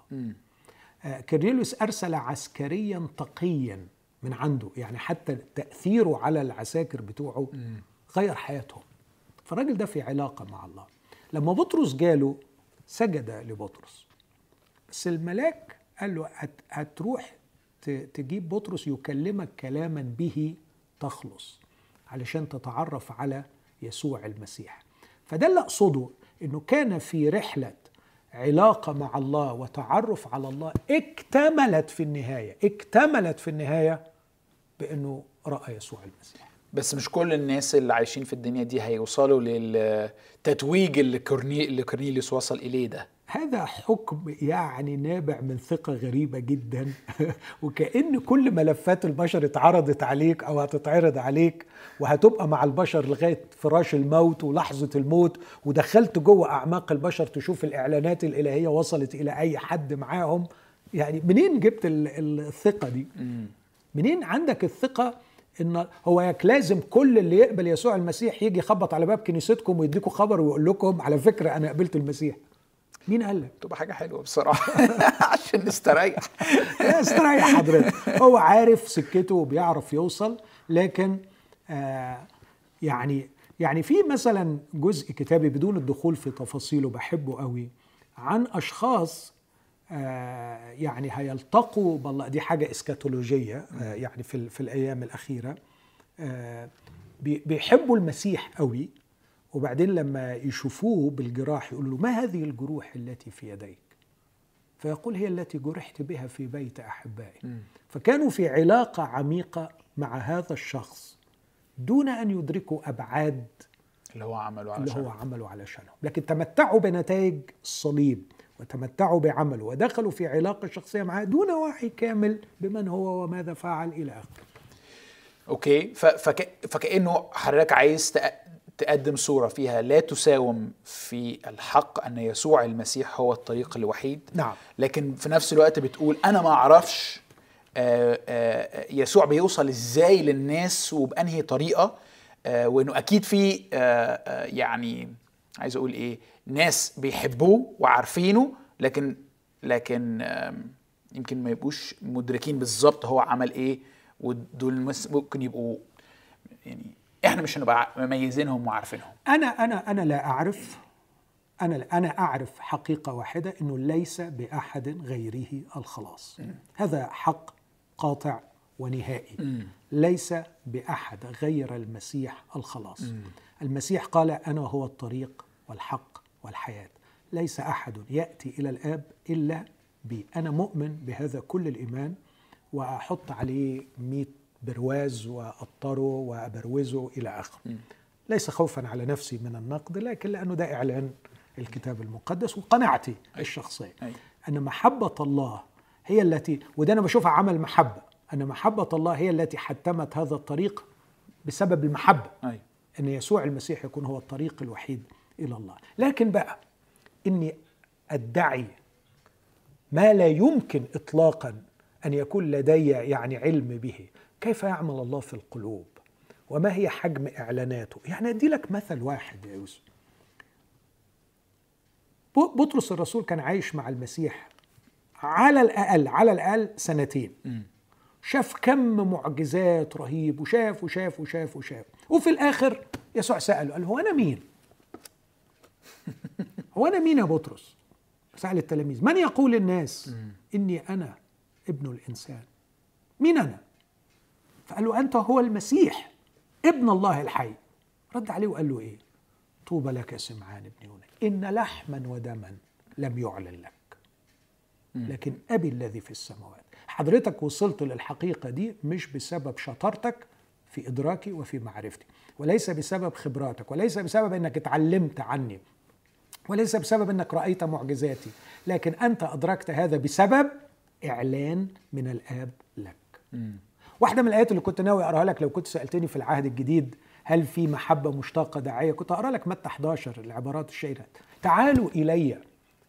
آه، كرنيليوس أرسل عسكريا تقيا من عنده يعني حتى تأثيره على العساكر بتوعه غير حياتهم. فالراجل ده في علاقة مع الله. لما بطرس جاله سجد لبطرس. بس الملاك قال له هت- هتروح تجيب بطرس يكلمك كلاما به تخلص علشان تتعرف على يسوع المسيح. فده اللي أقصده إنه كان في رحلة علاقة مع الله وتعرف على الله اكتملت في النهاية اكتملت في النهاية بإنه رأى يسوع المسيح. بس مش كل الناس اللي عايشين في الدنيا دي هيوصلوا للتتويج اللي كورنيليوس وصل إليه ده. هذا حكم يعني نابع من ثقة غريبة جدا. وكأن كل ملفات البشر اتعرضت عليك أو هتتعرض عليك وهتبقى مع البشر لغاية فراش الموت ولحظة الموت. ودخلت جوه أعماق البشر تشوف الإعلانات الإلهية وصلت إلى أي حد معاهم. يعني منين جبت ال- ال- الثقة دي؟ منين عندك الثقة إن هو ياك لازم كل اللي يقبل يسوع المسيح يجي يخبط على باب كنيستكم ويديكم خبر ويقول لكم على فكرة أنا قبلت المسيح؟ مين قال لك؟ تبقى حاجة حلوة بصراحة. عشان نستريح. استريح حضرتك. هو عارف سكته وبيعرف يوصل لكن آه يعني يعني في مثلا جزء كتابي بدون الدخول في تفاصيله بحبه قوي عن أشخاص آه يعني هيلتقوا بالله. دي حاجة إسكاتولوجية آه يعني في في الأيام الأخيرة. آه بي- بيحبوا المسيح قوي. وبعدين لما يشوفوه بالجراح يقولوا له ما هذه الجروح التي في يديك؟ فيقول هي التي جرحت بها في بيت أحبائي. فكانوا في علاقة عميقة مع هذا الشخص دون أن يدركوا أبعاد اللي هو عمله اللي علشان هو عمله علشانهم لكن تمتعوا بنتائج الصليب وتمتعوا بعمله ودخلوا في علاقة شخصية معه دون وعي كامل بمن هو وماذا فعل إلى آخره. أوكي. ف- فك... فكأنه حضرتك عايز تأ... تقدم صورة فيها لا تساوم في الحق أن يسوع المسيح هو الطريق الوحيد. نعم. لكن في نفس الوقت بتقول أنا ما أعرفش آه، آه، يسوع بيوصل إزاي للناس وبأنهي طريقة آه، وإنه أكيد في يعني عايز أقول إيه ناس بيحبوه وعارفينه لكن لكن يمكن ما يبقوش مدركين بالظبط هو عمل إيه ودول ممكن يبقوا يعني إحنا مش هنبقى مميزينهم وعارفينهم. أنا أنا أنا لا أعرف أنا أنا أعرف حقيقة واحدة إنه ليس بأحد غيره الخلاص. هذا حق قاطع ونهائي. ليس بأحد غير المسيح الخلاص. المسيح قال أنا هو الطريق والحق والحياة. ليس أحد يأتي إلى الآب إلا بي. أنا مؤمن بهذا كل الإيمان وأحط عليه 100 برواز واطره وأبروزه إلى آخره. ليس خوفا على نفسي من النقد لكن لأنه ده إعلان الكتاب المقدس وقناعتي الشخصية. أي. أن محبة الله هي التي وده أنا بشوفها عمل محبة. أن محبة الله هي التي حتمت هذا الطريق بسبب المحبة. أي. أن يسوع المسيح يكون هو الطريق الوحيد إلى الله. لكن بقى إني أدعي ما لا يمكن اطلاقا أن يكون لدي يعني علم به. كيف يعمل الله في القلوب؟ وما هي حجم إعلاناته؟ يعني أدي لك مثل واحد يا يوسف. بطرس الرسول كان عايش مع المسيح على الأقل على الأقل سنتين. شاف كم معجزات رهيب وشاف وشاف وشاف وشاف. وفي الآخر يسوع سأله قال هو أنا مين؟ هو أنا مين يا بطرس؟ سأل التلاميذ من يقول الناس إني أنا ابن الإنسان؟ مين أنا؟ فقال له أنت هو المسيح ابن الله الحي. رد عليه وقال له إيه؟ طوبى لك يا سمعان ابن يونا إن لحما ودما لم يعلن لك. لكن أبي الذي في السماوات. حضرتك وصلت للحقيقة دي مش بسبب شطارتك في إدراكي وفي معرفتي. وليس بسبب خبراتك وليس بسبب أنك اتعلمت عني. وليس بسبب إنك رأيت معجزاتي. لكن أنت أدركت هذا بسبب إعلان من الآب لك. واحدة من الآيات اللي كنت ناوي أقراها لك لو كنت سألتني في العهد الجديد هل في محبة مشتاقه داعية؟ كنت اقرا لك متى 11 العبارات الشهيره تعالوا إلي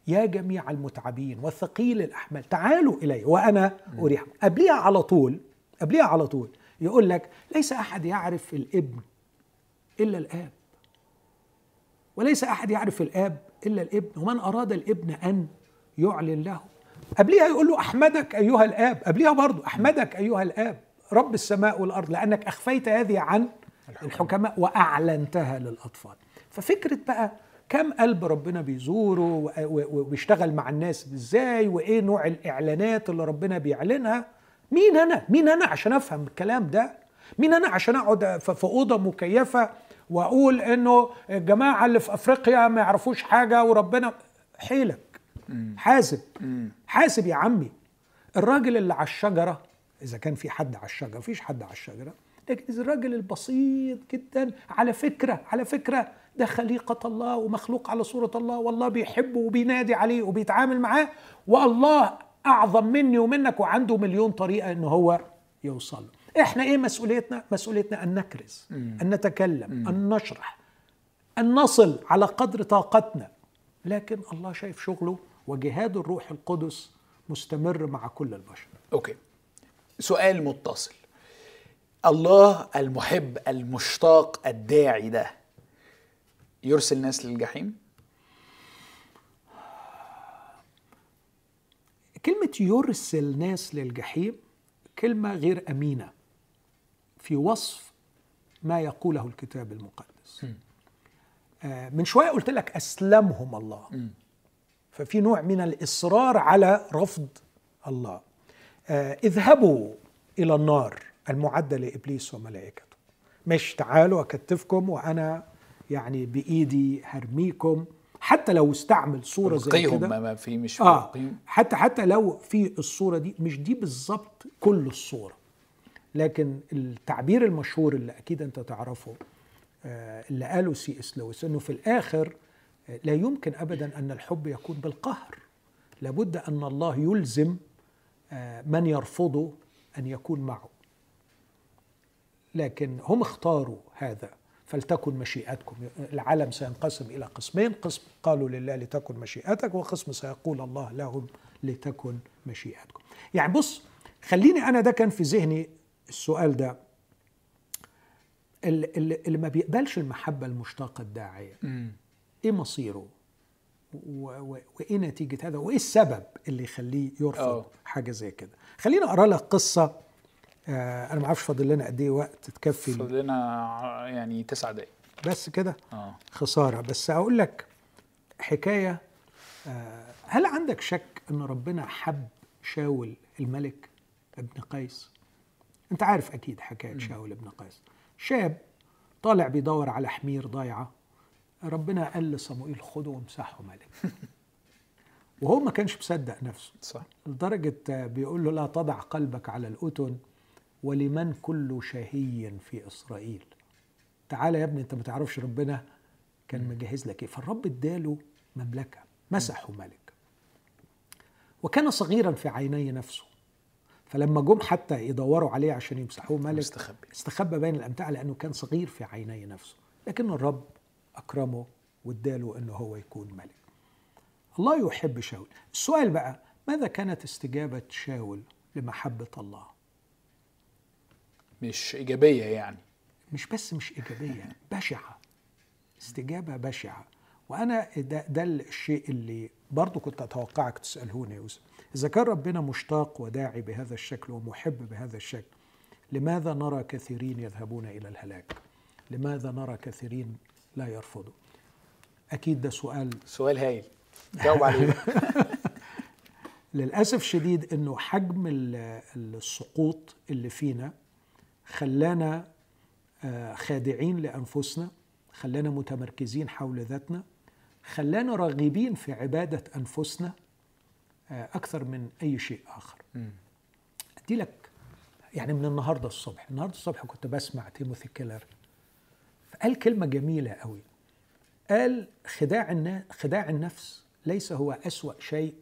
يا جميع المتعبين والثقيل الأحمال. تعالوا إلي وأنا اريحكم قبليها على طول قبليها على طول يقول لك ليس أحد يعرف الابن إلا الآب. وليس أحد يعرف الآب إلا الابن. ومن أراد الابن أن يعلن له؟ قبليها يقول له أحمدك أيها الآب. قبليها برضو أحمدك أيها الآب. رب السماء والأرض لأنك أخفيت هذه عن الحكماء. وأعلنتها للأطفال. ففكرة بقى كم قلب ربنا بيزوره وبيشتغل مع الناس إزاي وإيه نوع الإعلانات اللي ربنا بيعلنها. مين أنا؟ مين أنا عشان أفهم الكلام ده؟ مين أنا عشان أقعد في أوضة مكيفة وأقول إنه الجماعة اللي في أفريقيا ما يعرفوش حاجة وربنا حيلك. حاسب. حاسب يا عمي. الراجل اللي على الشجرة إذا كان في حد على الشجرة مفيش حد على الشجرة. لكن إذا الراجل البسيط جدا على فكرة على فكرة ده خليقة الله ومخلوق على صورة الله والله بيحبه وبينادي عليه وبيتعامل معاه والله أعظم مني ومنك وعنده مليون طريقة ان هو يوصل. له. إحنا إيه مسؤوليتنا؟ مسؤوليتنا أن نكرز أن نتكلم أن نشرح أن نصل على قدر طاقتنا. لكن الله شايف شغله وجهاد الروح القدس مستمر مع كل البشر. أوكي. سؤال متصل. الله المحب المشتاق الداعي ده يرسل ناس للجحيم؟ كلمة يرسل ناس للجحيم كلمة غير أمينة في وصف ما يقوله الكتاب المقدس. آه، من شوية قلت لك أسلمهم الله. ففي نوع من الإصرار على رفض الله. اذهبوا إلى النار المعدة لإبليس وملائكته. مش تعالوا أكتفكم وأنا يعني بإيدي هرميكم. حتى لو استعمل صورة زي كده. ما في مش قيهم. حتى حتى لو في الصورة دي مش دي بالظبط كل الصورة. لكن التعبير المشهور اللي أكيد أنت تعرفه آه، اللي قاله سي إس لويس إنه في الآخر آه، لا يمكن ابدا أن الحب يكون بالقهر. لابد أن الله يلزم آه، من يرفضه أن يكون معه. لكن هم اختاروا هذا فلتكن مشيئتكم. العالم سينقسم إلى قسمين قسم قالوا لله لتكن مشيئتك وقسم سيقول الله لهم لتكن مشيئتكم. يعني بص خليني أنا ده كان في ذهني السؤال ده. اللي, اللي ما بيقبلش المحبة المشتاقه الداعية. إيه مصيره؟ وإيه نتيجة هذا؟ وإيه السبب اللي يخليه يرفض أوه. حاجة زي كده؟ خليني أقرأ لك قصة آه أنا ما أعرفش فاضل لنا قد إيه وقت تكفي فاضل لنا يعني تسع دقايق. بس كده آه. خسارة. بس أقول لك حكاية آه هل عندك شك إن ربنا حب شاول الملك ابن قيس؟ أنت عارف أكيد حكاية شاول ابن قيس. شاب طالع بيدور على حمير ضايعة. ربنا قال لصموئيل خده وامسحه ملك وهو ما كانش مصدق نفسه. صح. لدرجة بيقول له لا تضع قلبك على الأتن ولمن كل شهي في إسرائيل. تعالى يا ابني أنت ما تعرفش ربنا كان مجهز لك إيه. فالرب اداله مملكة مسحه ملك وكان صغيرا في عيني نفسه. فلما جم حتى يدوروا عليه عشان يمسحوه ملك استخبي استخبى بين الأمتعة لأنه كان صغير في عيني نفسه. لكن الرب أكرمه واداله إنه هو يكون ملك. الله يحب شاول. السؤال بقى ماذا كانت استجابة شاول لمحبة الله؟ مش إيجابية يعني. مش بس مش إيجابية بشعة. استجابة بشعة. وأنا ده, ده الشيء اللي برضه كنت أتوقعك تسألهوني يا يوسف. إذا كان ربنا مشتاق وداعي بهذا الشكل ومحب بهذا الشكل لماذا نرى كثيرين يذهبون إلى الهلاك؟ لماذا نرى كثيرين لا يرفضوا أكيد ده سؤال سؤال هايل. جاوب عليه. للأسف شديد إنه حجم السقوط اللي فينا خلانا خادعين لأنفسنا خلانا متمركزين حول ذاتنا خلانا راغبين في عبادة أنفسنا أكثر من أي شيء آخر. أدي لك يعني من النهارده الصبح النهارده الصبح كنت بسمع تيموثي كيلر فقال كلمة جميلة قوي. قال خداع الناس خداع النفس ليس هو أسوأ شيء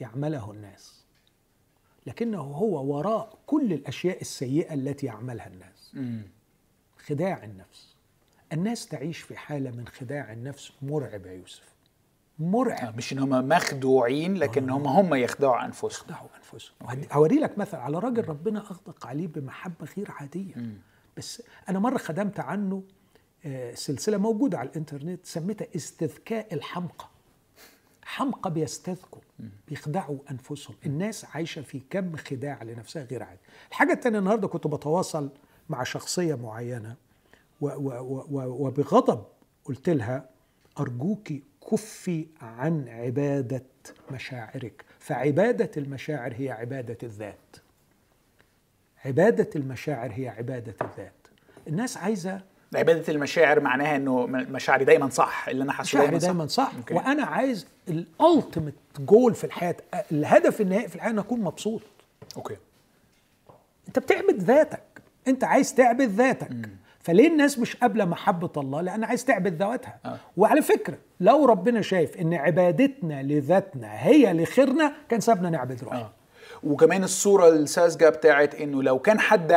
يعمله الناس لكنه هو وراء كل الأشياء السيئة التي يعملها الناس. خداع النفس. الناس تعيش في حالة من خداع النفس مرعب يا يوسف. مرعب. مش إن هم مخدوعين لكن هم هم يخدعوا أنفسهم. يخدعوا أنفسهم. هوري لك مثل على راجل ربنا اغدق عليه بمحبة غير عادية. م. بس أنا مرة خدمت عنه سلسلة موجودة على الإنترنت سميتها استذكاء الحمقى. حمقى بيستذكوا بيخدعوا أنفسهم. الناس عايشة في كم خداع لنفسها غير عادي. الحاجة الثانية النهارده كنت بتواصل مع شخصية معينة وبغضب قلت لها ارجوك كفي عن عبادة مشاعرك. فعبادة المشاعر هي عبادة الذات. عبادة المشاعر هي عبادة الذات. الناس عايزة عبادة المشاعر معناها إنه مشاعري دايما صح اللي أنا حاسه دايما, دايما صح, صح. وأنا عايز ال ultimate goal في الحياة الهدف النهائي في الحياة إن أكون مبسوط okay أنت بتعبد ذاتك أنت عايز تعبد ذاتك مم. فليه الناس مش قابلة محبة الله لأن عايز تعبد ذواتها آه. وعلى فكرة لو ربنا شايف إن عبادتنا لذاتنا هي لخيرنا كان سابنا نعبد روحنا آه. وكمان الصورة الساذجة بتاعت إنه لو كان حد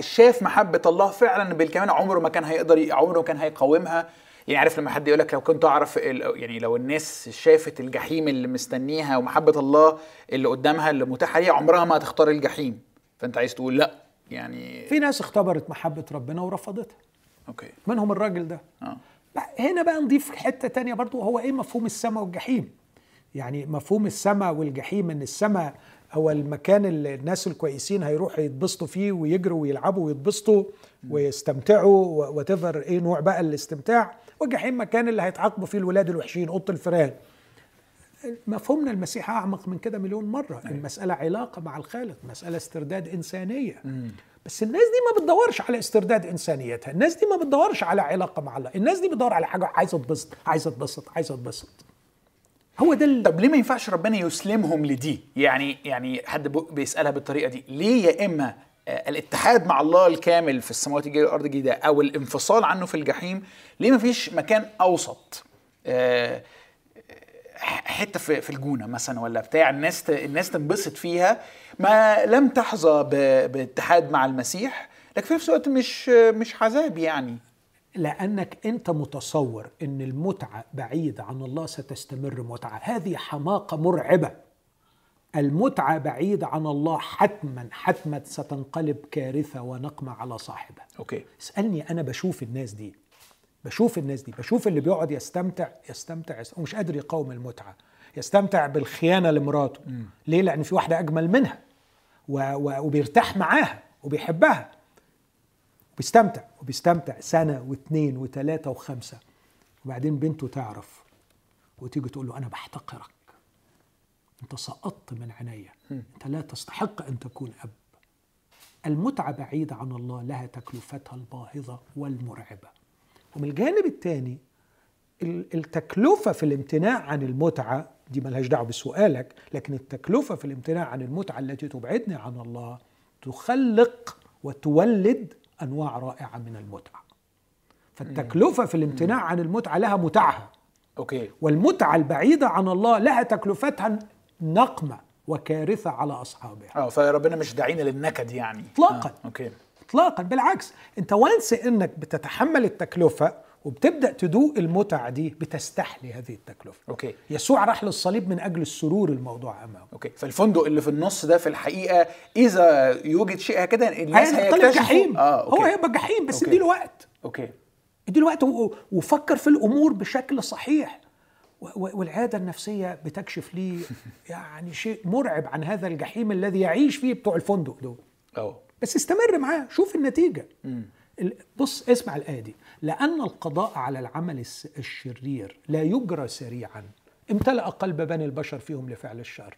شاف محبة الله فعلا بالكمان عمره ما كان هيقدر عمره ما كان هيقاومها. يعني عارف لما حد يقول لك لو كنت أعرف يعني لو الناس شافت الجحيم اللي مستنيها ومحبة الله اللي قدامها اللي متاحة ليها عمرها ما هتختار الجحيم. فأنت عايز تقول لأ يعني في ناس اختبرت محبة ربنا ورفضتها. أوكي. منهم الراجل ده. آه. هنا بقى نضيف حتة تانية برضو هو إيه مفهوم السماء والجحيم؟ يعني مفهوم السماء والجحيم إن السماء هو المكان اللي الناس الكويسين هيروحوا يتبسطوا فيه ويجروا ويلعبوا ويتبسطوا ويستمتعوا وتفر إيه نوع بقى الاستمتاع. والجحيم مكان اللي هيتعاقبوا فيه الولاد الوحشين اوضه الفيران. مفهومنا المسيح أعمق من كده مليون مرة. أيه. المسألة علاقة مع الخالق مسألة استرداد إنسانية. مم. بس الناس دي ما بتدورش على استرداد إنسانيتها. الناس دي ما بتدورش على علاقة مع الله. الناس دي بتدور على حاجة عايزة تبسط عايزة تبسط عايزة تبسط. هو ده ال... طب ليه ما ينفعش ربنا يسلمهم لدي؟ يعني يعني حد بيسألها بالطريقة دي. ليه يا إما الاتحاد مع الله الكامل في السماوات الجديده والأرض الجديدة أو الانفصال عنه في الجحيم ليه ما فيش مكان أوسط؟ حتة في في الجونة مثلا ولا بتاع الناس الناس تنبسط فيها. ما لم تحظى باتحاد مع المسيح لكن في نفس الوقت مش مش عذاب يعني. لأنك أنت متصور إن المتعة بعيدة عن الله ستستمر متعة. هذه حماقة مرعبة. المتعة بعيدة عن الله حتما حتما ستنقلب كارثة ونقمة على صاحبها. أوكي. اسألني أنا بشوف الناس دي. بشوف الناس دي. بشوف اللي بيقعد يستمتع يستمتع, يستمتع ومش قادر يقاوم المتعة. يستمتع بالخيانة لمراته. ليه؟ لأن في واحدة أجمل منها. و و وبيرتاح معاها وبيحبها. بيستمتع وبيستمتع سنة واثنين وثلاثة وخمسة. وبعدين بنته تعرف وتيجي تقول له أنا بحتقرك. أنت سقطت من عينيا. أنت لا تستحق أن تكون أب. المتعة بعيدة عن الله لها تكلفتها الباهظة والمرعبة. ومن الجانب الثاني التكلفة في الامتناع عن المتعة دي ملهاش دعوة بسؤالك لكن التكلفة في الامتناع عن المتعة التي تبعدني عن الله تخلق وتولد أنواع رائعة من المتعة. فالتكلفة في الامتناع عن المتعة لها متعها. okay. والمتعة البعيدة عن الله لها تكلفتها نقمة وكارثة على أصحابها. آه فربنا مش داعينا للنكد يعني. إطلاقاً. آه. okay. اطلاقا. بالعكس أنت وانس إنك بتتحمل التكلفة وبتبدأ تدوق المتعة دي بتستحلي هذه التكلفة. okay. يسوع راح للصليب من أجل السرور الموضوع أمامه. okay. فالفندق اللي في النص ده في الحقيقة إذا يوجد شيء كده الناس هيكتشفوا جحيم. آه هو okay. هيبقى جحيم بس okay. اديله وقت. okay. اديله وقت وفكر في الأمور بشكل صحيح. و- و- والعاده النفسية بتكشف لي يعني شيء مرعب عن هذا الجحيم الذي يعيش فيه بتوع الفندق دول. آه بس استمر معاه شوف النتيجة. ال- بص اسمع الآية دي. لأن القضاء على العمل الشرير لا يجرى سريعا. امتلأ قلب بني البشر فيهم لفعل الشر.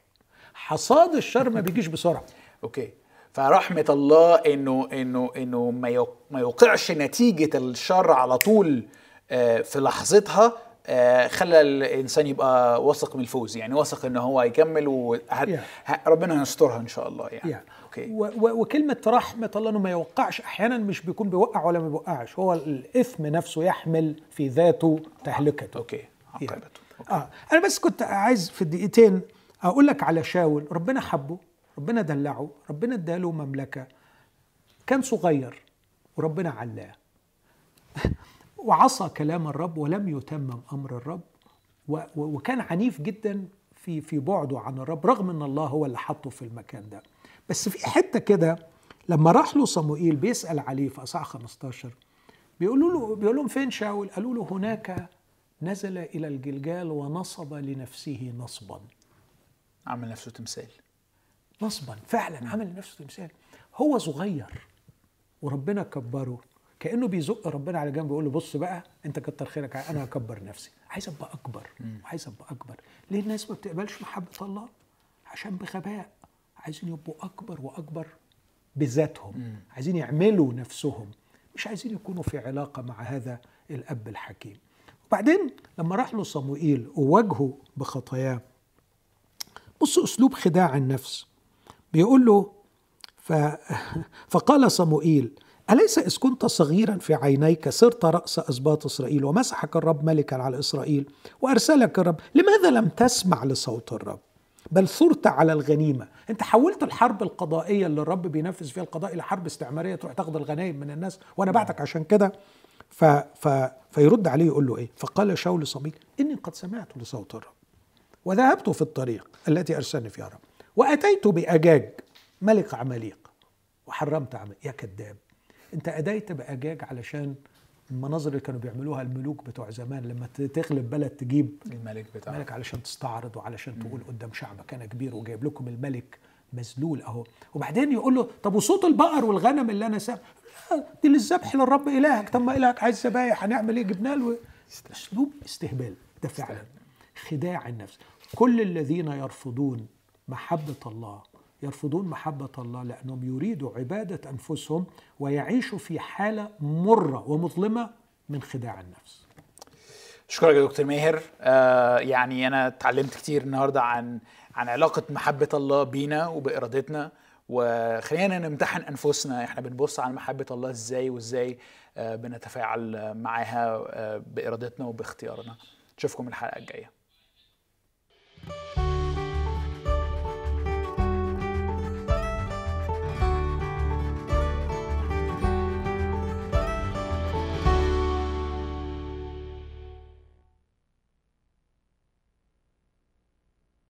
حصاد الشر ما بيجيش بسرعة. okay. فرحمة الله إنه إنه إنه ما يو- ما يوقعش نتيجة الشر على طول آه، في لحظتها آه، خلى الإنسان يبقى واثق من الفوز. يعني واثق ان هو هيكمل Yeah. وربنا يسترها إن شاء الله يعني. يعني okay. و- و- وكلمة رحمة الله إنه ما يوقعش. أحيانا مش بيكون بيوقع ولا ما بيوقعش. هو الإثم نفسه يحمل في ذاته تهلكته. okay. عقبته okay. آه. أنا بس كنت عايز في الدقيقتين أقول لك على شاول. ربنا حبه ربنا دلعه ربنا اداله مملكة. كان صغير وربنا علاه. وعصى كلام الرب ولم يتمم أمر الرب. وكان عنيف جدا في في بعده عن الرب رغم إن الله هو اللي حطه في المكان ده. بس في حتة كده لما راح له صموئيل بيسأل عليه في أصحاح 15 بيقولوا له بيقول لهم فين شاول؟ قالوا له هناك نزل إلى الجلجال ونصب لنفسه نصبا. عمل نفسه تمثال. نصبا فعلا عمل لنفسه تمثال. هو صغير وربنا كبره كأنه بيزق ربنا على جنب بيقول له بص بقى أنت كتر خيرك أنا هكبر نفسي. عايز أبقى أكبر عايز أبقى أكبر. ليه الناس ما بتقبلش محبة الله؟ عشان بغباء. عايزين يبقوا أكبر وأكبر بذاتهم. عايزين يعملوا نفسهم. مش عايزين يكونوا في علاقة مع هذا الأب الحكيم. وبعدين لما راح له صموئيل وواجهه بخطاياه بص أسلوب خداع النفس. بيقول له ف... فقال صموئيل أليس إذ كنت صغيرا في عينيك صرت رأس أسباط إسرائيل؟ ومسحك الرب ملكا على إسرائيل؟ وأرسلك الرب لماذا لم تسمع لصوت الرب؟ بل ثرت على الغنيمة. أنت حولت الحرب القضائية اللي الرب بينفذ فيها القضاء إلى حرب استعمارية تروح تاخد الغنايم من الناس وأنا بعتك عشان كده. ف... ف... فيرد عليه يقول له إيه؟ فقال شاول صموئيل إني قد سمعت لصوت الرب وذهبت في الطريق التي أرسلني فيها الرب وأتيت بأجاج ملك عماليق وحرمت عمل يا كذاب. أنت أديت بأجاج علشان المناظر اللي كانوا بيعملوها الملوك بتوع زمان لما تغلب بلد تجيب الملك بتاعه ملك علشان تستعرض وعلشان تقول قدام شعبك أنا كبير وجايب لكم الملك مذلول أهو. وبعدين يقول له طب وصوت البقر والغنم اللي أنا سامع لا دي للذبح للرب إلهك. طب ما إلهك عايز ذبايح هنعمل إيه؟ جبنا له. أسلوب استهبال ده فعلا. خداع النفس. كل الذين يرفضون محبة الله يرفضون محبة الله لأنهم يريدوا عبادة أنفسهم ويعيشوا في حالة مرة ومظلمة من خداع النفس. اشكرك يا دكتور ماهر. آه يعني أنا اتعلمت كتير النهارده عن عن علاقة محبة الله بينا وبإرادتنا. وخلينا نمتحن أنفسنا. إحنا بنبص على محبة الله إزاي وإزاي آه بنتفاعل معاها آه بإرادتنا وباختيارنا. اشوفكم الحلقة الجاية.